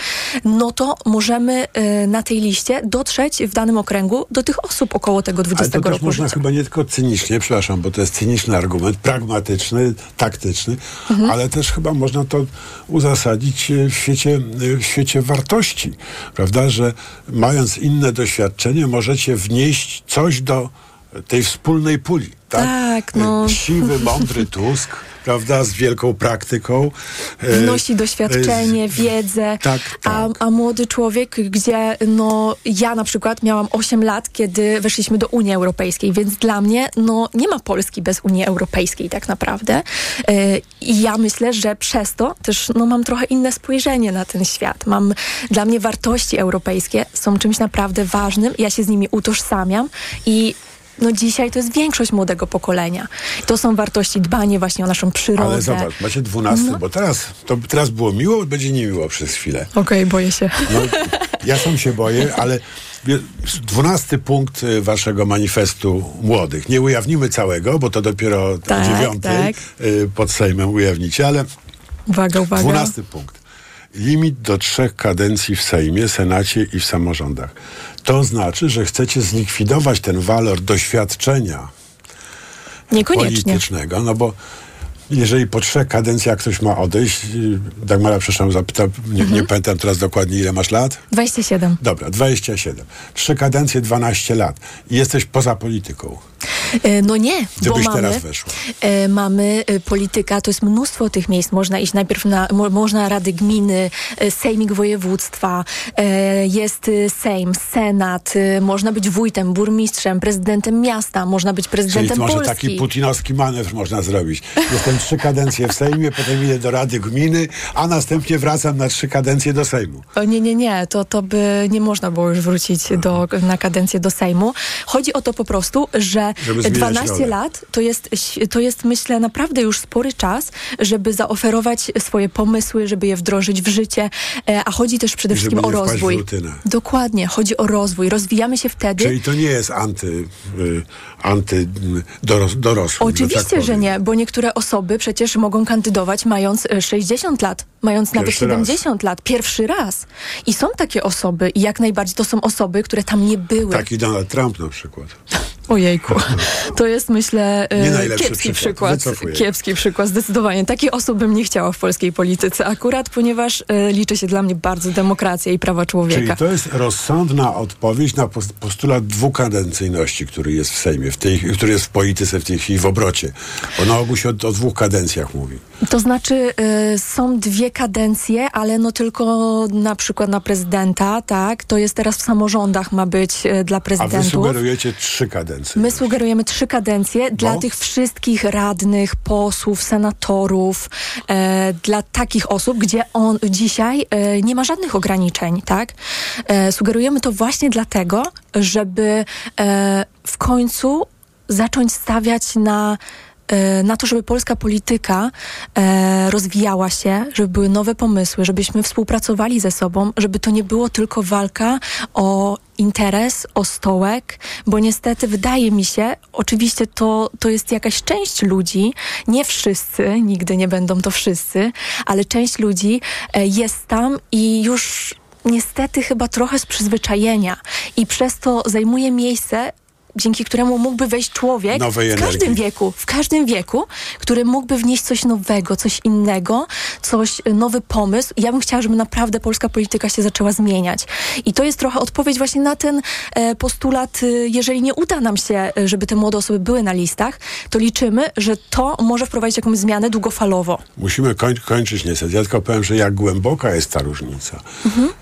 no to możemy y, na tej liście dotrzeć w danym okręgu do tych osób około tego 20 Ale to też roku można życia. chyba nie tylko cynicznie, przepraszam, bo to jest cyniczny argument, pragmatyczny, taktyczny, Mhm. ale też chyba można to uzasadnić e, w świecie, e, w świecie wartości, prawda, że mając inne doświadczenie możecie wnieść coś do tej wspólnej puli. Tak, Tak, no. Siwy, mądry Tusk, prawda, z wielką praktyką. e, Wnosi doświadczenie, wiedzę, Tak, A, a młody człowiek, gdzie no, ja na przykład miałam 8 lat, kiedy weszliśmy do Unii Europejskiej, więc dla mnie no, nie ma Polski bez Unii Europejskiej tak naprawdę. E, I ja myślę, że przez to też no, mam trochę inne spojrzenie na ten świat. Mam, dla mnie wartości europejskie są czymś naprawdę ważnym, ja się z nimi utożsamiam i no dzisiaj to jest większość młodego pokolenia. To są wartości dbanie właśnie o naszą przyrodę. Ale zobacz, macie 12, No. bo teraz, to teraz było miło, będzie niemiło przez chwilę. Okej, boję się. No, ja sam się boję, ale dwunasty punkt y, waszego manifestu młodych. Nie ujawnimy całego, bo to dopiero Tak, o dziewiątej tak. y, pod Sejmem ujawnicie, ale Uwaga, uwaga. dwunasty punkt. Limit do trzech kadencji w Sejmie, Senacie i w samorządach. To znaczy, że chcecie zlikwidować ten walor doświadczenia politycznego, no bo jeżeli po trzech kadencjach ktoś ma odejść, y, Dagmara, przepraszam, zapytam, nie, Mhm. nie pamiętam teraz dokładnie ile masz lat? 27. Dobra, 27. Trzy kadencje, 12 lat. I jesteś poza polityką. E, No nie, Gdybyś bo mamy, e, mamy e, polityka, to jest mnóstwo tych miejsc. Można iść najpierw na, mo, można rady gminy, sejmik województwa, jest sejm, senat, można być wójtem, burmistrzem, prezydentem miasta, można być Czyli prezydentem może Polski. taki putinowski manewr można zrobić. Jestem trzy kadencje w Sejmie, potem idę do Rady Gminy, a następnie wracam na trzy kadencje do Sejmu. O, nie, nie, nie, to, to by nie można było już wrócić do, na kadencję do Sejmu. Chodzi o to po prostu, że Zmieniać 12 rolę. lat to jest, to jest, myślę, naprawdę już spory czas, żeby zaoferować swoje pomysły, żeby je wdrożyć w życie, e, a chodzi też przede wszystkim o rozwój. Dokładnie, chodzi o rozwój. Rozwijamy się wtedy. Czyli to nie jest anty, y, anty y, doros, dorosły. Oczywiście, że tak że nie, bo niektóre osoby przecież mogą kandydować mając e, 60 lat, mając nawet Pierwszy raz. 70 lat, pierwszy raz. I są takie osoby i jak najbardziej to są osoby, które tam nie były. Taki Donald Trump na przykład. Ojejku. To jest myślę e, Nie kiepski przykład. przykład. Kiepski przykład, zdecydowanie. Takiej osoby bym nie chciała w polskiej polityce akurat, ponieważ e, liczy się dla mnie bardzo demokracja i prawa Czyli człowieka. to jest rozsądna odpowiedź na pos- postulat dwukadencyjności, który jest w Sejmie, w tej, który jest w polityce w tej chwili w obrocie. Bo na ogół się o, o dwóch kadencjach mówi. To znaczy y, są dwie kadencje, ale no tylko na przykład na prezydenta, tak? To jest teraz w samorządach ma być y, dla A wy prezydentów. sugerujecie trzy kadencje. My sugerujemy trzy kadencje dla tych wszystkich radnych, posłów, senatorów, e, dla takich osób, gdzie on dzisiaj e, nie ma żadnych ograniczeń, tak? E, sugerujemy to właśnie dlatego, żeby w końcu zacząć stawiać na na to, żeby polska polityka e, rozwijała się, żeby były nowe pomysły, żebyśmy współpracowali ze sobą, żeby to nie było tylko walka o interes, o stołek, bo niestety wydaje mi się, oczywiście to, to jest jakaś część ludzi, nie wszyscy, nigdy nie będą to wszyscy, ale część ludzi e, jest tam i już niestety chyba trochę z przyzwyczajenia. I przez to zajmuje miejsce dzięki któremu mógłby wejść człowiek Nowej w każdym energii. wieku, w każdym wieku, który mógłby wnieść coś nowego, coś innego, coś, y, nowy pomysł. Ja bym chciała, żeby naprawdę polska polityka się zaczęła zmieniać. I to jest trochę odpowiedź właśnie na ten e, postulat, y, jeżeli nie uda nam się, żeby te młode osoby były na listach, to liczymy, że to może wprowadzić jakąś zmianę długofalowo. Musimy koń, kończyć niestety. Ja tylko powiem, że jak głęboka jest ta różnica,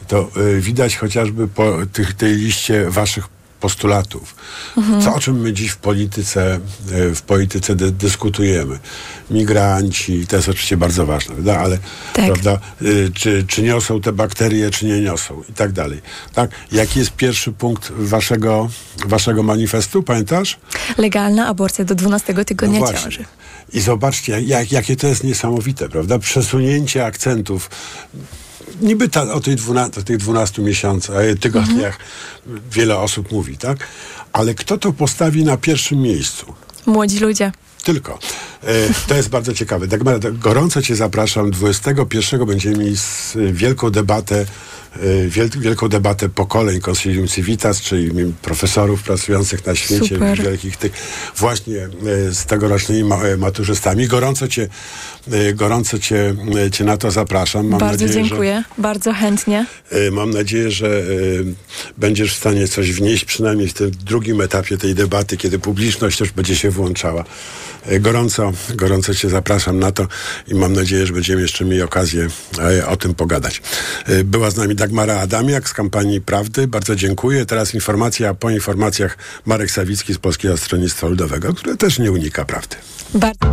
to y, widać chociażby po tych, tej liście waszych postulatów. Mhm. Co, o czym my dziś w polityce, e, w polityce dy, dyskutujemy. Migranci, to jest oczywiście bardzo ważne, prawda? ale Tak. prawda, y, czy, czy niosą te bakterie, czy nie niosą i tak dalej. Tak? Jaki jest pierwszy punkt waszego, waszego manifestu, pamiętasz? Legalna aborcja do 12 tygodnia No ciąży. I zobaczcie, jak, jakie to jest niesamowite, prawda? Przesunięcie akcentów. Niby ta, o, tej dwuna, o tych 12 miesiącach, tygodniach wiele osób mówi, tak? Ale kto to postawi na pierwszym miejscu? Młodzi ludzie. Tylko. E, to jest bardzo ciekawe. Dagmara, gorąco Cię zapraszam. 21 będziemy mieli wielką debatę, wielką debatę pokoleń Consilium Civitas, czyli profesorów pracujących na świecie, Super. wielkich tych, właśnie e, z tegorocznymi e, maturzystami. Gorąco Cię, gorąco cię, cię na to zapraszam. Mam Bardzo nadzieję, że- dziękuję. Bardzo chętnie. Mam nadzieję, że będziesz w stanie coś wnieść, przynajmniej w tym drugim etapie tej debaty, kiedy publiczność też będzie się włączała. Gorąco, gorąco Cię zapraszam na to i mam nadzieję, że będziemy jeszcze mieli okazję o tym pogadać. Była z nami Dagmara Adamiak z kampanii Prawdy. Bardzo dziękuję. Teraz informacja, po informacjach Marek Sawicki z Polskiego Stronnictwa Ludowego, które też nie unika prawdy. Bardzo.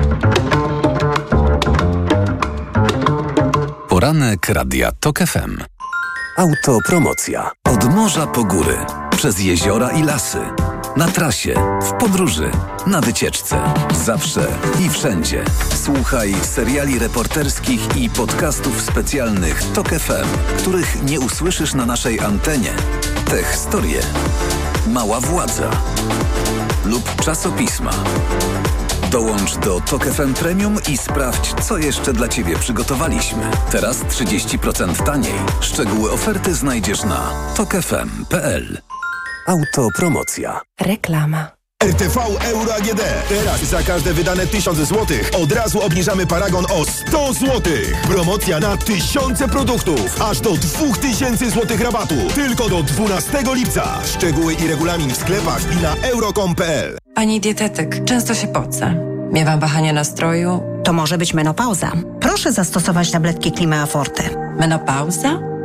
Poranek Radia TOK FM. Autopromocja. Od morza po góry, przez jeziora i lasy. Na trasie, w podróży, na wycieczce. Zawsze i wszędzie. Słuchaj seriali reporterskich i podcastów specjalnych TOK FM, których nie usłyszysz na naszej antenie. Te historie. Mała władza. Lub czasopisma. Dołącz do TOK FM Premium i sprawdź, co jeszcze dla Ciebie przygotowaliśmy. Teraz 30% taniej. Szczegóły oferty znajdziesz na tokefm.pl. Autopromocja. Reklama. RTV Euro AGD. Teraz za każde wydane 1000 zł od razu obniżamy paragon o 100 zł. Promocja na tysiące produktów. Aż do 2000 zł rabatu. Tylko do 12 lipca. Szczegóły i regulamin w sklepach i na euro.com.pl. Pani dietetyk, często się pocę. Miewam wahania nastroju. To może być menopauza. Proszę zastosować tabletki Klimea Forte. Menopauza?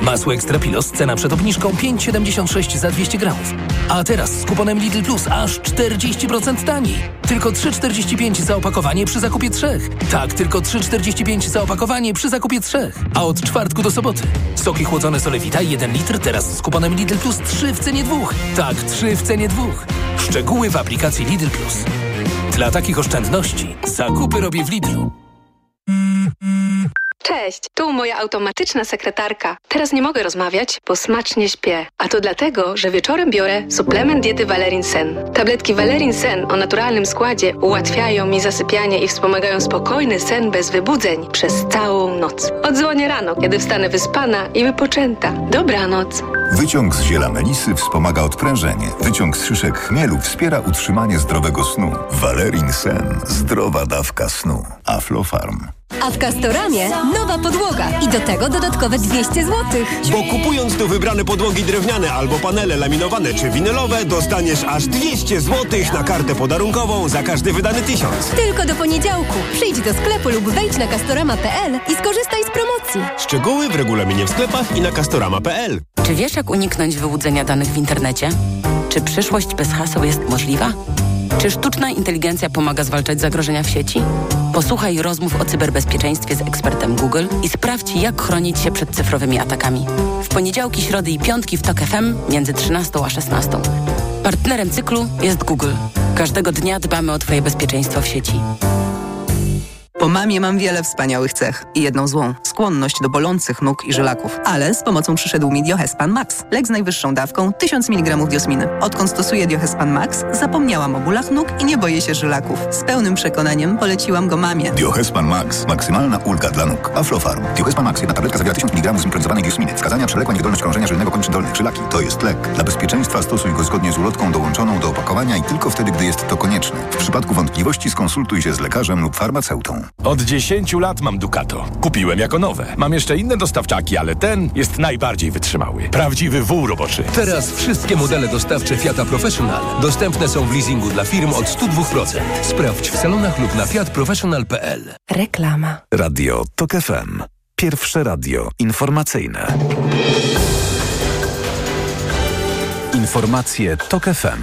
Masło Ekstra Pilos, cena przed obniżką 5,76 za 200 gramów. A teraz z kuponem Lidl Plus aż 40% taniej. Tylko 3,45 za opakowanie przy zakupie trzech. Tak, tylko 3,45 za opakowanie przy zakupie trzech. A od czwartku do soboty. Soki chłodzone Solewita 1 litr teraz z kuponem Lidl Plus 3 w cenie dwóch. Tak, 3 w cenie dwóch. Szczegóły w aplikacji Lidl Plus. Dla takich oszczędności zakupy robię w Lidlu. Cześć, tu moja automatyczna sekretarka. Teraz nie mogę rozmawiać, bo smacznie śpię. A to dlatego, że wieczorem biorę suplement diety Valerin Sen. Tabletki Valerin Sen o naturalnym składzie ułatwiają mi zasypianie i wspomagają spokojny sen bez wybudzeń przez całą noc. Odzwonię rano, kiedy wstanę wyspana i wypoczęta. Dobranoc. Wyciąg z ziela melisy wspomaga odprężenie. Wyciąg z szyszek chmielu wspiera utrzymanie zdrowego snu. Valerin Sen. Zdrowa dawka snu. Aflofarm. A w Castoramie nowa podłoga i do tego dodatkowe 200 zł. Bo kupując tu wybrane podłogi drewniane albo panele laminowane czy winylowe, dostaniesz aż 200 zł na kartę podarunkową za każdy wydany tysiąc. Tylko do poniedziałku. Przyjdź do sklepu lub wejdź na castorama.pl i skorzystaj z promocji. Szczegóły w regulaminie w sklepach i na castorama.pl. Czy wiesz, jak uniknąć wyłudzenia danych w internecie? Czy przyszłość bez haseł jest możliwa? Czy sztuczna inteligencja pomaga zwalczać zagrożenia w sieci? Posłuchaj rozmów o cyberbezpieczeństwie z ekspertem Google i sprawdź, jak chronić się przed cyfrowymi atakami. W poniedziałki, środy i piątki w TOK FM między 13 a 16. Partnerem cyklu jest Google. Każdego dnia dbamy o Twoje bezpieczeństwo w sieci. Po mamie mam wiele wspaniałych cech i jedną złą. Skłonność do bolących nóg i żylaków. Ale z pomocą przyszedł mi Diohespan Max. Lek z najwyższą dawką 1000 mg diosminy. Odkąd stosuję Diohespan Max, zapomniałam o bólach nóg i nie boję się żylaków. Z pełnym przekonaniem poleciłam go mamie. Diohespan Max. Maksymalna ulga dla nóg. Aflofarm. Diohespan Max. Jedna tabletka zawiera 1000 mg zimpronizowanej diosminy. Wskazania przewlekła niewydolność krążenia żylnego kończyn dolnych. Żylaki. To jest lek. Dla bezpieczeństwa stosuj go zgodnie z ulotką dołączoną do opakowania i tylko wtedy, gdy jest to konieczne. W przypadku wątpliwości skonsultuj się z lekarzem lub farmaceutą. Od 10 lat mam Ducato. Kupiłem jako nowe. Mam jeszcze inne dostawczaki, ale ten jest najbardziej wytrzymały. Prawdziwy wół roboczy. Teraz wszystkie modele dostawcze Fiata Professional dostępne są w leasingu dla firm od 102%. Sprawdź w salonach lub na fiatprofessional.pl. Reklama. Radio TOK FM. Pierwsze radio informacyjne. Informacje TOK FM.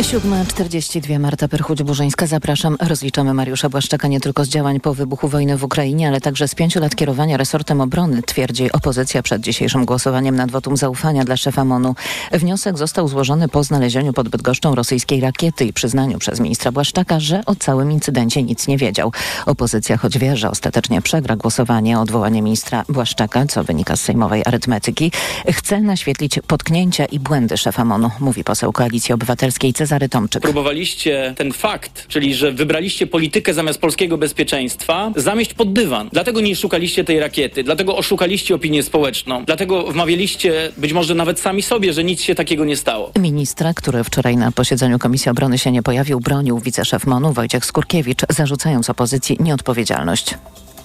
7.42 Marta Perchuć-Burzyńska. Zapraszam. Rozliczamy Mariusza Błaszczaka nie tylko z działań po wybuchu wojny w Ukrainie, ale także z pięciu lat kierowania resortem obrony, twierdzi opozycja przed dzisiejszym głosowaniem nad wotum zaufania dla szefa MONU. Wniosek został złożony po znalezieniu pod Bydgoszczą rosyjskiej rakiety i przyznaniu przez ministra Błaszczaka, że o całym incydencie nic nie wiedział. Opozycja, choć wie, że ostatecznie przegra głosowanie o odwołanie ministra Błaszczaka, co wynika z sejmowej arytmetyki, chce naświetlić potknięcia i błędy szefa MONU, mówi poseł Koalicji Obywatelskiej Cezary Tomczyk. Próbowaliście ten fakt, czyli że wybraliście politykę zamiast polskiego bezpieczeństwa, zamieść pod dywan. Dlatego nie szukaliście tej rakiety, dlatego oszukaliście opinię społeczną, dlatego wmawialiście być może nawet sami sobie, że nic się takiego nie stało. Ministra, który wczoraj na posiedzeniu Komisji Obrony się nie pojawił, bronił wiceszef MONU Wojciech Skurkiewicz, zarzucając opozycji nieodpowiedzialność.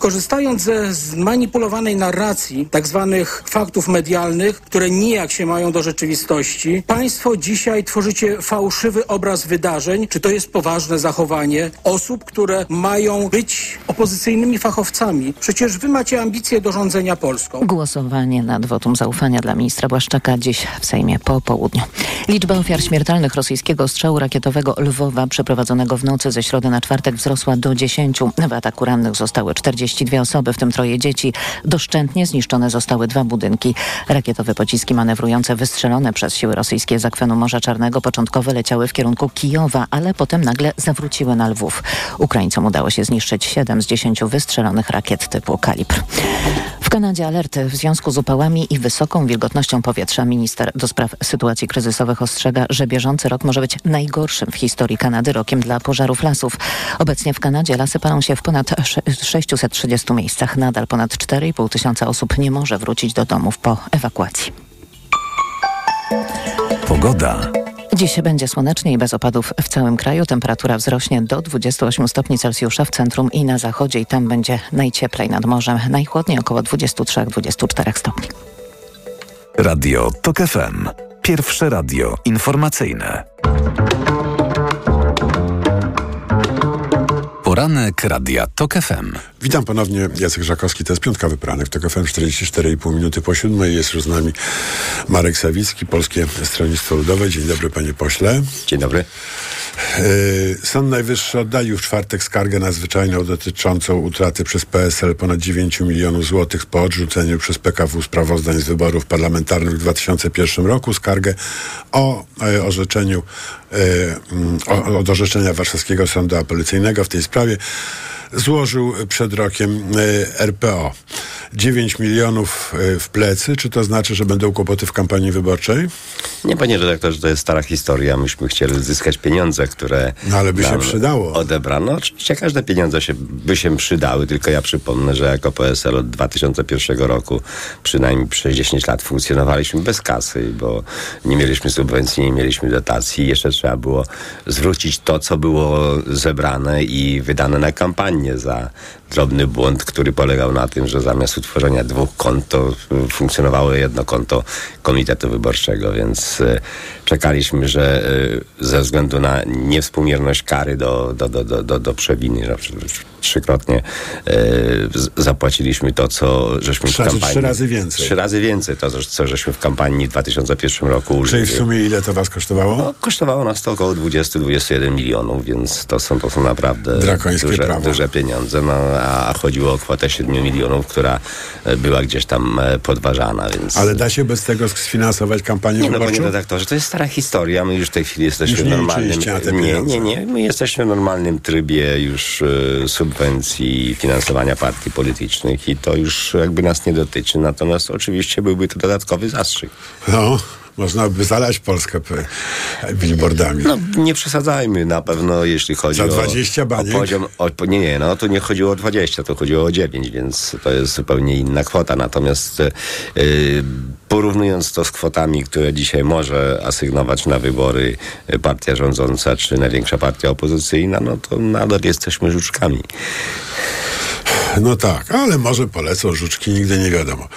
Korzystając ze zmanipulowanej narracji tak zwanych faktów medialnych, które nijak się mają do rzeczywistości, państwo dzisiaj tworzycie fałszywy obraz wydarzeń. Czy to jest poważne zachowanie osób, które mają być opozycyjnymi fachowcami? Przecież wy macie ambicje do rządzenia Polską. Głosowanie nad wotum zaufania dla ministra Błaszczaka dziś w Sejmie po południu. Liczba ofiar śmiertelnych rosyjskiego strzału rakietowego Lwowa przeprowadzonego w nocy ze środy na czwartek wzrosła do 10. W ataku rannych zostały 40 42 osoby, w tym troje dzieci. Doszczętnie zniszczone zostały dwa budynki. Rakietowe pociski manewrujące wystrzelone przez siły rosyjskie z akwenu Morza Czarnego początkowo leciały w kierunku Kijowa, ale potem nagle zawróciły na Lwów. Ukraińcom udało się zniszczyć 7 z 10 wystrzelonych rakiet typu kalibr. Kanadzie alerty w związku z upałami i wysoką wilgotnością powietrza. Minister do spraw sytuacji kryzysowych ostrzega, że bieżący rok może być najgorszym w historii Kanady rokiem dla pożarów lasów. Obecnie w Kanadzie lasy palą się w ponad 630 miejscach. Nadal ponad 4,5 tysiąca osób nie może wrócić do domów po ewakuacji. Pogoda. Dziś będzie słonecznie i bez opadów w całym kraju. Temperatura wzrośnie do 28 stopni Celsjusza w centrum i na zachodzie i tam będzie najcieplej nad morzem. Najchłodniej około 23-24 stopni. Radio TOK FM. Pierwsze radio informacyjne. Poranek Radia TOK FM. Witam ponownie, Jacek Żakowski, to jest piątkowy poranek TOK FM, 44,5 minuty po siódmej. Jest już z nami Marek Sawicki, Polskie Stronnictwo Ludowe. Dzień dobry panie pośle. Dzień dobry. Sąd Najwyższy oddalił w czwartek skargę nadzwyczajną dotyczącą utraty przez PSL ponad 9 milionów złotych po odrzuceniu przez PKW sprawozdań z wyborów parlamentarnych w 2001 roku. Skargę o e, orzeczeniu, e, o, od orzeczenia Warszawskiego Sądu Apelacyjnego w tej sprawie ciekawie. Złożył przed rokiem e, RPO. 9 milionów w plecy, czy to znaczy, że będą kłopoty w kampanii wyborczej? Nie, panie redaktorze, to jest stara historia. Myśmy chcieli zyskać pieniądze, które no, ale by się przydało. odebrano. Oczywiście każde pieniądze się, by się przydały, tylko ja przypomnę, że jako PSL od 2001 roku przynajmniej przez 10 lat funkcjonowaliśmy bez kasy, bo nie mieliśmy subwencji, nie mieliśmy dotacji. Jeszcze trzeba było zwrócić to, co było zebrane i wydane na kampanię za drobny błąd, który polegał na tym, że zamiast utworzenia dwóch kont, to funkcjonowało jedno konto Komitetu Wyborczego, więc czekaliśmy, że ze względu na niewspółmierność kary do, do, do, do, do, do przewiny, że trzykrotnie zapłaciliśmy to, co żeśmy w kampanii... Trzy razy więcej. Trzy razy więcej to, co żeśmy w kampanii w 2001 roku Czyli w sumie ile to was kosztowało? No, kosztowało nas to około 20-21 milionów, więc to są, to są naprawdę Drakońskie duże, prawo. duże pieniądze. No, a chodziło o kwotę 7 milionów, która e, była gdzieś tam e, podważana, więc... Ale da się bez tego sfinansować kampanię Nie no, panie wyborczą? redaktorze, to jest stara historia. My już w tej chwili jesteśmy Już nie normalnym... Nie, nie, nie. My jesteśmy w normalnym trybie już e, subwencji finansowania partii politycznych i to już jakby nas nie dotyczy. Natomiast oczywiście byłby to dodatkowy zastrzyk. No, można by zalać Polskę p- billboardami. No, nie przesadzajmy na pewno, jeśli chodzi Za o, 20 o baniek? poziom. O, nie, nie, no to nie chodziło o 20, to chodziło o 9, więc to jest zupełnie inna kwota. Natomiast e, porównując to z kwotami, które dzisiaj może asygnować na wybory e, partia rządząca czy największa partia opozycyjna, no to nadal jesteśmy żuczkami. No tak, ale może polecą żuczki, nigdy nie wiadomo.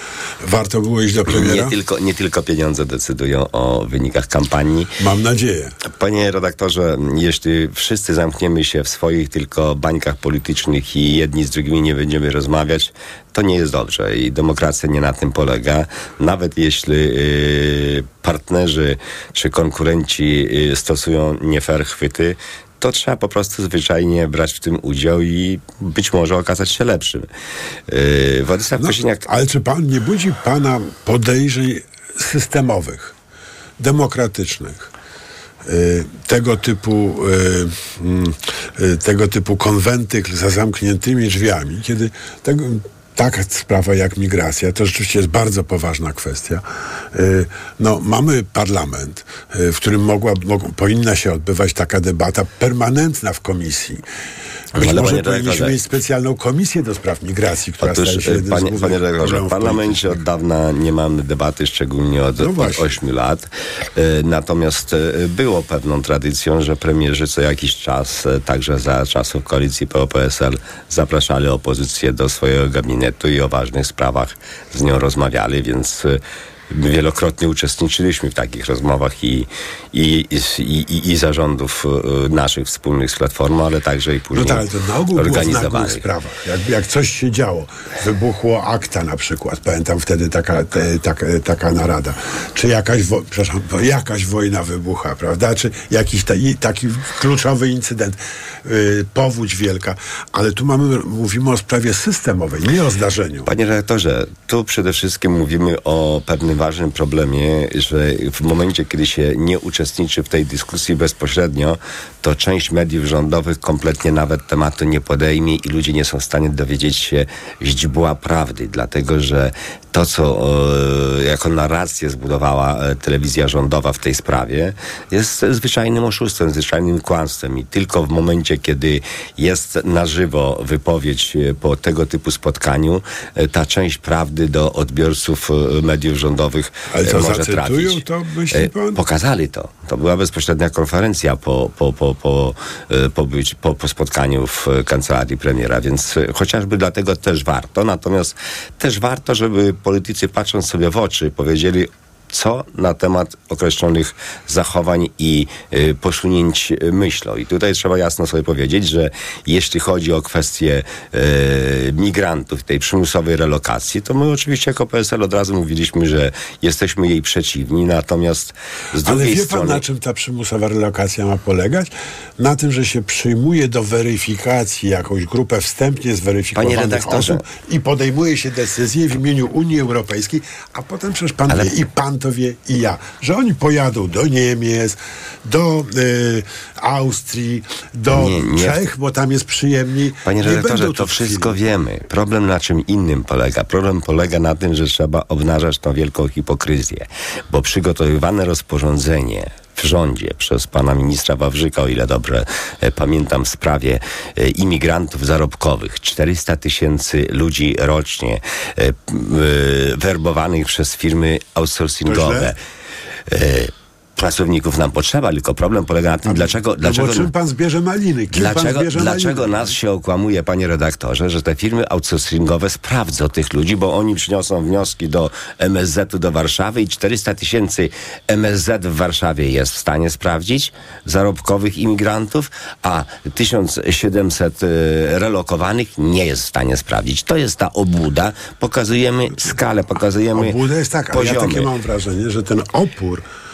Warto było iść do premiera? Nie tylko, nie tylko pieniądze decydują o wynikach kampanii. Mam nadzieję. Panie redaktorze, jeśli wszyscy zamkniemy się w swoich tylko bańkach politycznych i jedni z drugimi nie będziemy rozmawiać, to nie jest dobrze i demokracja nie na tym polega. Nawet jeśli y, partnerzy czy konkurenci y, stosują nie fair chwyty, to trzeba po prostu zwyczajnie brać w tym udział i być może okazać się lepszym. Yy, Władysław No, Kosiniak ale czy pan nie budzi pana podejrzeń systemowych, demokratycznych? y, Tego typu, y, mm, y, tego typu konwenty za zamkniętymi drzwiami, kiedy taka sprawa jak migracja, to rzeczywiście jest bardzo poważna kwestia. Y, No, mamy parlament, y, w którym mogła, mog, powinna się odbywać taka debata permanentna w komisji. Być Ale może powinniśmy mieć specjalną komisję do spraw migracji, która Otóż, staje się jednym z panie, głównych panie redaktorze, w parlamencie od dawna nie mamy debaty, szczególnie od, No od właśnie. 8 lat. E, Natomiast e, było pewną tradycją, że premierzy co jakiś czas, e, także za czasów koalicji PO-PSL, zapraszali opozycję do swojego gabinetu i o ważnych sprawach z nią rozmawiali, więc e, wielokrotnie uczestniczyliśmy w takich rozmowach i, i, i, i, i zarządów e, naszych wspólnych z Platformą, ale także i No później tak, ale to na ogół było sprawach. Jak, jak coś się działo, wybuchło akta na przykład, pamiętam wtedy taka, te, taka, taka narada, czy jakaś, wo, przepraszam, jakaś wojna wybucha, prawda, czy jakiś ta, taki kluczowy incydent, y, powódź wielka, ale tu mamy, mówimy o sprawie systemowej, nie o zdarzeniu. Panie redaktorze, tu przede wszystkim mówimy o pewnym ważnym problemie, że w momencie, kiedy się nie uczestniczy w tej dyskusji bezpośrednio, to część mediów rządowych kompletnie nawet tematu nie podejmie i ludzie nie są w stanie dowiedzieć się źdźbła prawdy, dlatego że to, co e, jako narrację zbudowała e, telewizja rządowa w tej sprawie, jest zwyczajnym oszustwem, zwyczajnym kłamstwem. I tylko w momencie, kiedy jest na żywo wypowiedź e, po tego typu spotkaniu, ta część prawdy do odbiorców mediów rządowych Ale e, co, może trafić. to, myśli E, pan? Pokazali to. To była bezpośrednia konferencja po, po, po, po, e, po, być, po, po spotkaniu w kancelarii premiera, więc chociażby dlatego też warto. Natomiast też warto, żeby politycy patrząc sobie w oczy powiedzieli co na temat określonych zachowań i y, posunięć y, myślą. I tutaj trzeba jasno sobie powiedzieć, że jeśli chodzi o kwestię y, migrantów, tej przymusowej relokacji, to my oczywiście jako PSL od razu mówiliśmy, że jesteśmy jej przeciwni, natomiast z Ale drugiej wie strony... pan, na czym ta przymusowa relokacja ma polegać? Na tym, że się przyjmuje do weryfikacji jakąś grupę wstępnie zweryfikowanych osób i podejmuje się decyzje w imieniu Unii Europejskiej, a potem przecież pan Ale- wie, i pan to wie, i ja, że oni pojadą do Niemiec, do y, Austrii, do Nie, nie. Czech, bo tam jest przyjemniej. Panie Nie redaktorze, to wszystko wiemy. Problem na czym innym polega. Problem polega na tym, że trzeba obnażać tą wielką hipokryzję, bo przygotowywane rozporządzenie w rządzie przez pana ministra Wawrzyka, o ile dobrze e, pamiętam, w sprawie e, imigrantów zarobkowych. 400 tysięcy ludzi rocznie e, werbowanych przez firmy outsourcingowe. Pracowników nam potrzeba, tylko problem polega na tym, dlaczego, No dlaczego czym pan zbierze maliny? Kim pan Dlaczego, zbierze dlaczego maliny? nas się okłamuje, panie redaktorze, że te firmy outsourcingowe sprawdzą tych ludzi, bo oni przyniosą wnioski do MSZ-u do Warszawy i 400 tysięcy MSZ w Warszawie jest w stanie sprawdzić zarobkowych imigrantów, a 1700 e, relokowanych nie jest w stanie sprawdzić. To jest ta obłuda. Pokazujemy skalę, pokazujemy Obłuda jest tak, ale ja takie mam wrażenie, że ten opór y,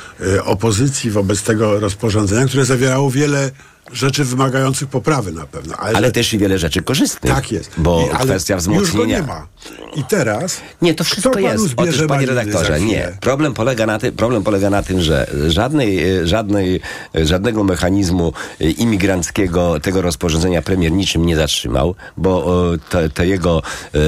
opozycji wobec tego rozporządzenia, które zawierało wiele rzeczy wymagających poprawy na pewno. Ale, Ale też i wiele rzeczy korzystnych. Tak jest. Bo I- kwestia Już go wzmocnienia... nie ma. I teraz... Nie, to wszystko jest. Otóż, panie redaktorze, nie. Problem polega, na tym, problem polega na tym, że żadnej, e, żadnej, e, żadnego mechanizmu e, imigranckiego tego rozporządzenia premier niczym nie zatrzymał, bo te, te jego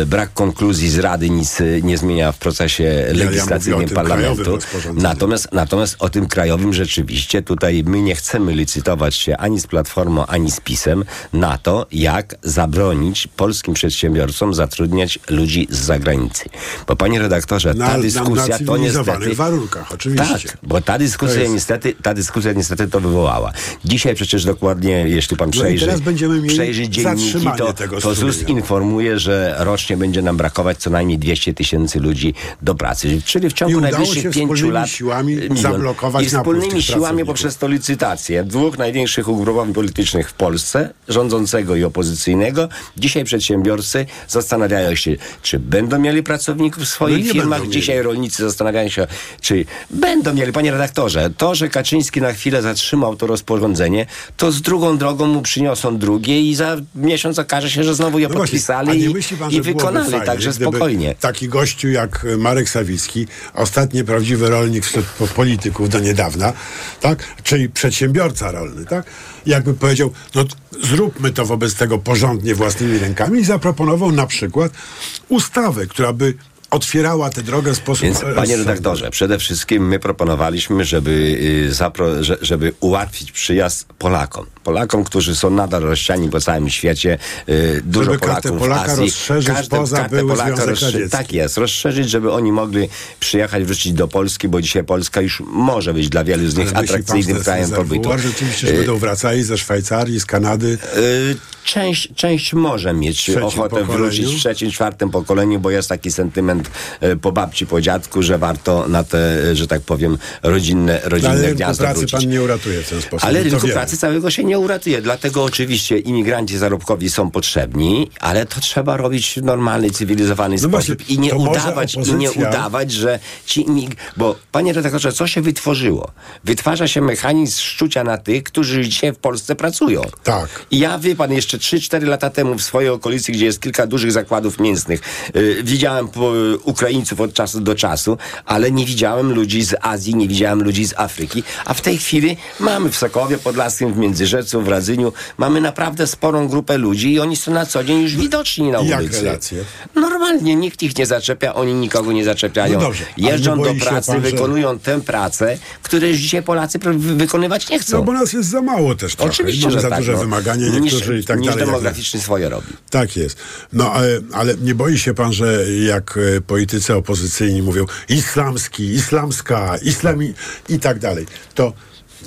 brak konkluzji z Rady nic nie zmienia w procesie ja legislacyjnym tym krajowym parlamentu. Natomiast, natomiast o tym krajowym rzeczywiście tutaj my nie chcemy licytować się ani z Platformą, ani z PiSem na to, jak zabronić polskim przedsiębiorcom zatrudniać ludzi z zagranicy. Bo panie redaktorze, Na, ta na, na dyskusja to niestety... warunkach, oczywiście. Tak, bo ta dyskusja, jest- niestety, ta dyskusja niestety to wywołała. Dzisiaj przecież dokładnie, jeśli pan No przejrzy, mieli przejrzy dzienniki, to, to ZUS informuje, że rocznie będzie nam brakować co najmniej 200 tysięcy ludzi do pracy. Czyli w ciągu najbliższych pięciu lat siłami milion. zablokować I wspólnymi siłami poprzez to licytację dwóch największych ugrupowań politycznych w Polsce, rządzącego i opozycyjnego. Dzisiaj przedsiębiorcy zastanawiają się, czy będą mieli pracowników w swoich No firmach. Dzisiaj rolnicy zastanawiają się, czy będą mieli. Panie redaktorze, to, że Kaczyński na chwilę zatrzymał to rozporządzenie, to z drugą drogą mu przyniosą drugie i za miesiąc okaże się, że znowu je No właśnie, podpisali a nie i, myśli pan, i wykonali. fajnie, Także spokojnie. Taki gościu jak Marek Sawicki, ostatni prawdziwy rolnik wśród po- polityków do niedawna, tak? Czyli przedsiębiorca rolny, tak? Jakby powiedział, no zróbmy to wobec tego porządnie własnymi rękami i zaproponował na przykład ustawę, która by otwierała tę drogę w sposób... Więc, e, panie s- redaktorze, przede wszystkim my proponowaliśmy, żeby, y, zapro, żeby ułatwić przyjazd Polakom. Polakom, którzy są nadal rozsiani po całym świecie. y, Dużo Żeby kartę Polaków Polaka w Azji. rozszerzyć poza kartę były Polaka Związek. Tak jest, rozszerzyć, żeby oni mogli przyjechać, wrócić do Polski, bo dzisiaj Polska już może być dla wielu z nich Ale atrakcyjnym krajem pobytu. Rzeczywiście, że Y, będą wracali ze Szwajcarii, z Kanady. Część, część może mieć ochotę pokoleniu? wrócić w trzecim, czwartym pokoleniu, bo jest taki sentyment e, po babci, po dziadku, że warto na te, e, że tak powiem, rodzinne, Ale rodzinne rynku gniazdo pracy wrócić. pan nie uratuje w ten sposób. Ale no rynku pracy całego się nie uratuje. Dlatego oczywiście imigranci zarobkowi są potrzebni, ale to trzeba robić w normalny, cywilizowany No właśnie, sposób i nie udawać, i nie udawać, że ci imig... Bo panie redaktorze, co się wytworzyło? Wytwarza się mechanizm szczucia na tych, którzy dzisiaj w Polsce pracują. Tak. I ja, wie pan, jeszcze 3-4 lata temu w swojej okolicy, gdzie jest kilka dużych zakładów mięsnych, y, widziałem po, Ukraińców od czasu do czasu, ale nie widziałem ludzi z Azji, nie widziałem ludzi z Afryki. A w tej chwili mamy w Sokowie Podlaskim, w Międzyrzecu, w Radzyniu, mamy naprawdę sporą grupę ludzi i oni są na co dzień już widoczni na I jak ulicy. relacje? Normalnie, nikt ich nie zaczepia, oni nikogo nie zaczepiają. No dobrze, Jeżdżą nie do pracy, pan, że- wykonują tę pracę, które już dzisiaj Polacy wykonywać nie chcą. No bo nas jest za mało też trochę. Oczywiście, że za tak, duże no. wymagania, Niż- niektórzy i tak niż dalej. demograficznie swoje robi. Tak jest. No ale, ale nie boi się pan, że jak e, politycy opozycyjni mówią islamski, islamska, islami i tak dalej, to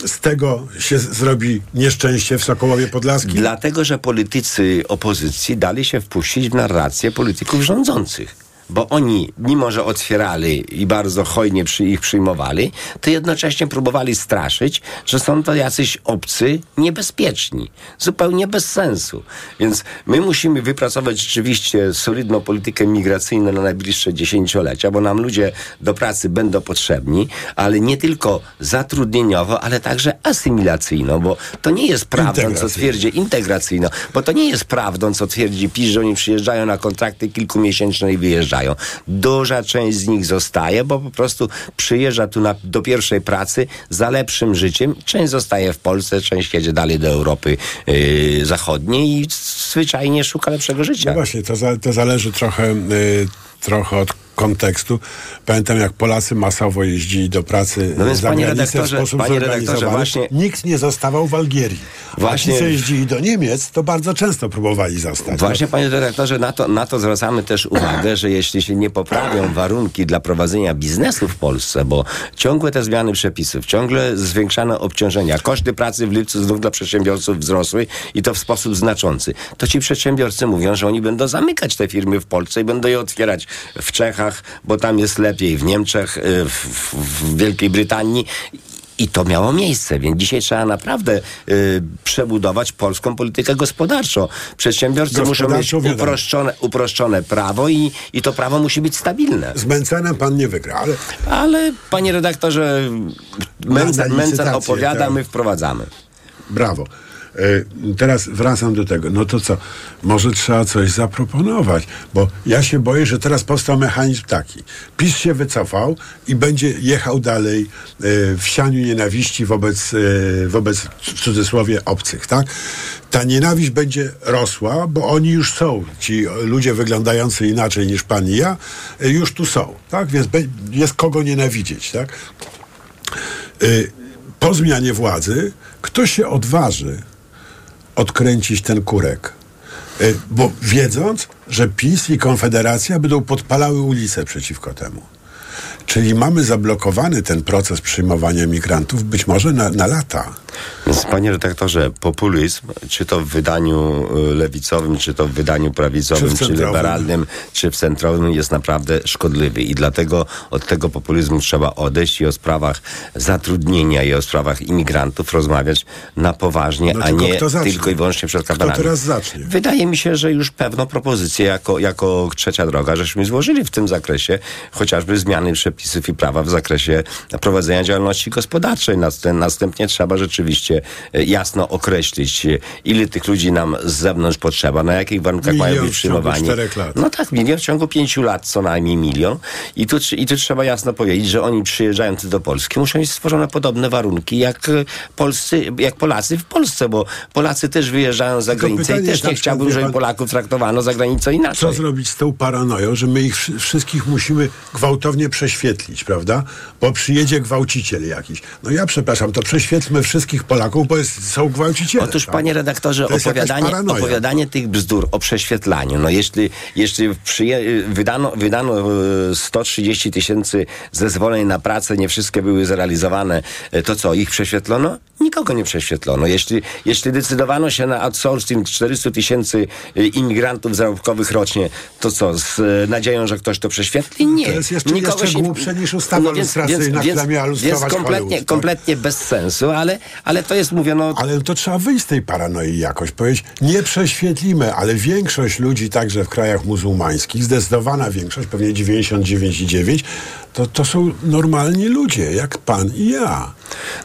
z tego się zrobi nieszczęście w Sokołowie Podlaskim? Dlatego, że politycy opozycji dali się wpuścić w narrację polityków rządzących. Bo oni, mimo że otwierali i bardzo hojnie przy ich przyjmowali, to jednocześnie próbowali straszyć, że są to jacyś obcy niebezpieczni. Zupełnie bez sensu. Więc my musimy wypracować rzeczywiście solidną politykę migracyjną na najbliższe dziesięciolecia, bo nam ludzie do pracy będą potrzebni, ale nie tylko zatrudnieniowo, ale także asymilacyjną, bo to nie jest prawdą, co twierdzi integracyjną, bo to nie jest prawdą, co twierdzi PiS, że oni przyjeżdżają na kontrakty kilkumiesięczne i wyjeżdżają. Duża część z nich zostaje, bo po prostu przyjeżdża tu na, do pierwszej pracy za lepszym życiem. Część zostaje w Polsce, część jedzie dalej do Europy yy, Zachodniej i zwyczajnie szuka lepszego życia. No właśnie, to, za, to zależy trochę, y, trochę od kontekstu. Pamiętam, jak Polacy masowo jeździli do pracy No więc, za panie redaktorze, w sposób panie redaktorze, właśnie- Nikt nie zostawał w Algierii. Właśnie- A ci, co jeździli do Niemiec, to bardzo często próbowali zostać. Właśnie, panie dyrektorze, na to, na to zwracamy też uwagę, że jeśli się nie poprawią warunki dla prowadzenia biznesu w Polsce, bo ciągłe te zmiany przepisów, ciągle zwiększane obciążenia, koszty pracy w lipcu znów dla przedsiębiorców wzrosły i to w sposób znaczący, to ci przedsiębiorcy mówią, że oni będą zamykać te firmy w Polsce i będą je otwierać w Czechach, bo tam jest lepiej, w Niemczech, y, w, w, Wielkiej Brytanii. I to miało miejsce, więc dzisiaj trzeba naprawdę y, przebudować polską politykę gospodarczą. Przedsiębiorcy muszą mieć uproszczone, uproszczone prawo i, i to prawo musi być stabilne. Z Mencenem pan nie wygra, ale Ale panie redaktorze, Mencen, opowiada, tak. my wprowadzamy. brawo. Y, teraz wracam do tego. No to co? Może trzeba coś zaproponować, bo ja się boję, że teraz powstał mechanizm taki. PiS się wycofał i będzie jechał dalej y, w sianiu nienawiści wobec, y, wobec w cudzysłowie obcych, tak? Ta nienawiść będzie rosła, bo oni już są. Ci ludzie wyglądający inaczej niż pan i ja, już tu są, tak? Więc jest kogo nienawidzieć, tak? Po zmianie władzy kto się odważy odkręcić ten kurek? Y, Bo wiedząc, że PiS i Konfederacja będą podpalały ulice przeciwko temu. Czyli mamy zablokowany ten proces przyjmowania migrantów być może na, na lata. Więc panie redaktorze, populizm, czy to w wydaniu y, lewicowym, czy to w wydaniu prawicowym, Czy czy, liberalnym, czy w centrowym jest naprawdę szkodliwy i dlatego od tego populizmu trzeba odejść i o sprawach zatrudnienia i o sprawach imigrantów rozmawiać na poważnie, No a nie tylko i wyłącznie przed kamerami. teraz zacznie? Wydaje mi się, że już pewną propozycję jako, jako trzecia droga, żeśmy złożyli w tym zakresie, chociażby zmiany przepisów i prawa w zakresie prowadzenia działalności gospodarczej. Następ- Następnie trzeba rzeczywiście e, jasno określić, e, ile tych ludzi nam z zewnątrz potrzeba, na jakich warunkach Milion mają być przyjmowani. No tak, milion w ciągu pięciu lat, co najmniej milion. I tu, I tu trzeba jasno powiedzieć, że oni przyjeżdżając do Polski muszą mieć stworzone podobne warunki jak e, Polscy, jak Polacy w Polsce, bo Polacy też wyjeżdżają za Tylko granicę i też nie na przykład, chciałbym, żeby Polaków traktowano za granicą inaczej. Co zrobić z tą paranoją, że my ich wszy- wszystkich musimy gwałtownie prześwietlić, prawda? Bo przyjedzie gwałciciel jakiś. No ja przepraszam, to prześwietlmy wszystkich Polaków, bo jest, są gwałciciele. Otóż, tak? panie redaktorze, opowiadanie, opowiadanie tych bzdur o prześwietlaniu. No jeśli, jeśli przyje, wydano, wydano e, 130 tysięcy zezwoleń na pracę, nie wszystkie były zrealizowane, e, to co, ich prześwietlono? Nikogo nie prześwietlono. Jeśli, jeśli decydowano się na outsourcing 400 tysięcy e, imigrantów zarobkowych rocznie, to co, z e, nadzieją, że ktoś to prześwietli? Nie. To jest jeszcze- jeszcze głupsze niż ustawa lustracyjna, która miała lustrować Więc kompletnie, Hollywood, tak? kompletnie bez sensu, ale, ale to jest, mówię, no... Ale to trzeba wyjść z tej paranoi jakoś, powiedzieć, nie prześwietlimy, ale większość ludzi, także w krajach muzułmańskich, zdecydowana większość, pewnie 99,9, to, to są normalni ludzie, jak pan i ja.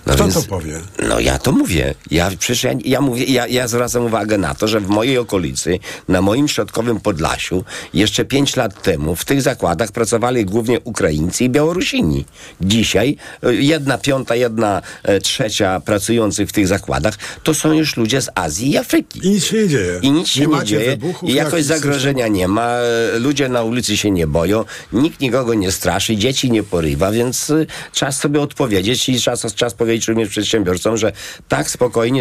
No Kto więc- to powie? No ja to mówię. Ja przecież ja, ja mówię, ja, ja zwracam uwagę na to, że w mojej okolicy, na moim środkowym Podlasiu, jeszcze pięć lat temu w tych zakładach pracowali głównie Ukraińcy i Białorusini. Dzisiaj e, jedna piąta, jedna e, trzecia pracujących w tych zakładach to są już ludzie z Azji i Afryki. I nic się nie dzieje. I nic się Nie nie, dzieje. I jakoś zagrożenia nie ma. e, Ludzie na ulicy się nie boją. Nikt nikogo nie straszy. Dzieci nie porywa, więc y, czas sobie odpowiedzieć i czas, czas powiedzieć również przedsiębiorcom, że tak spokojnie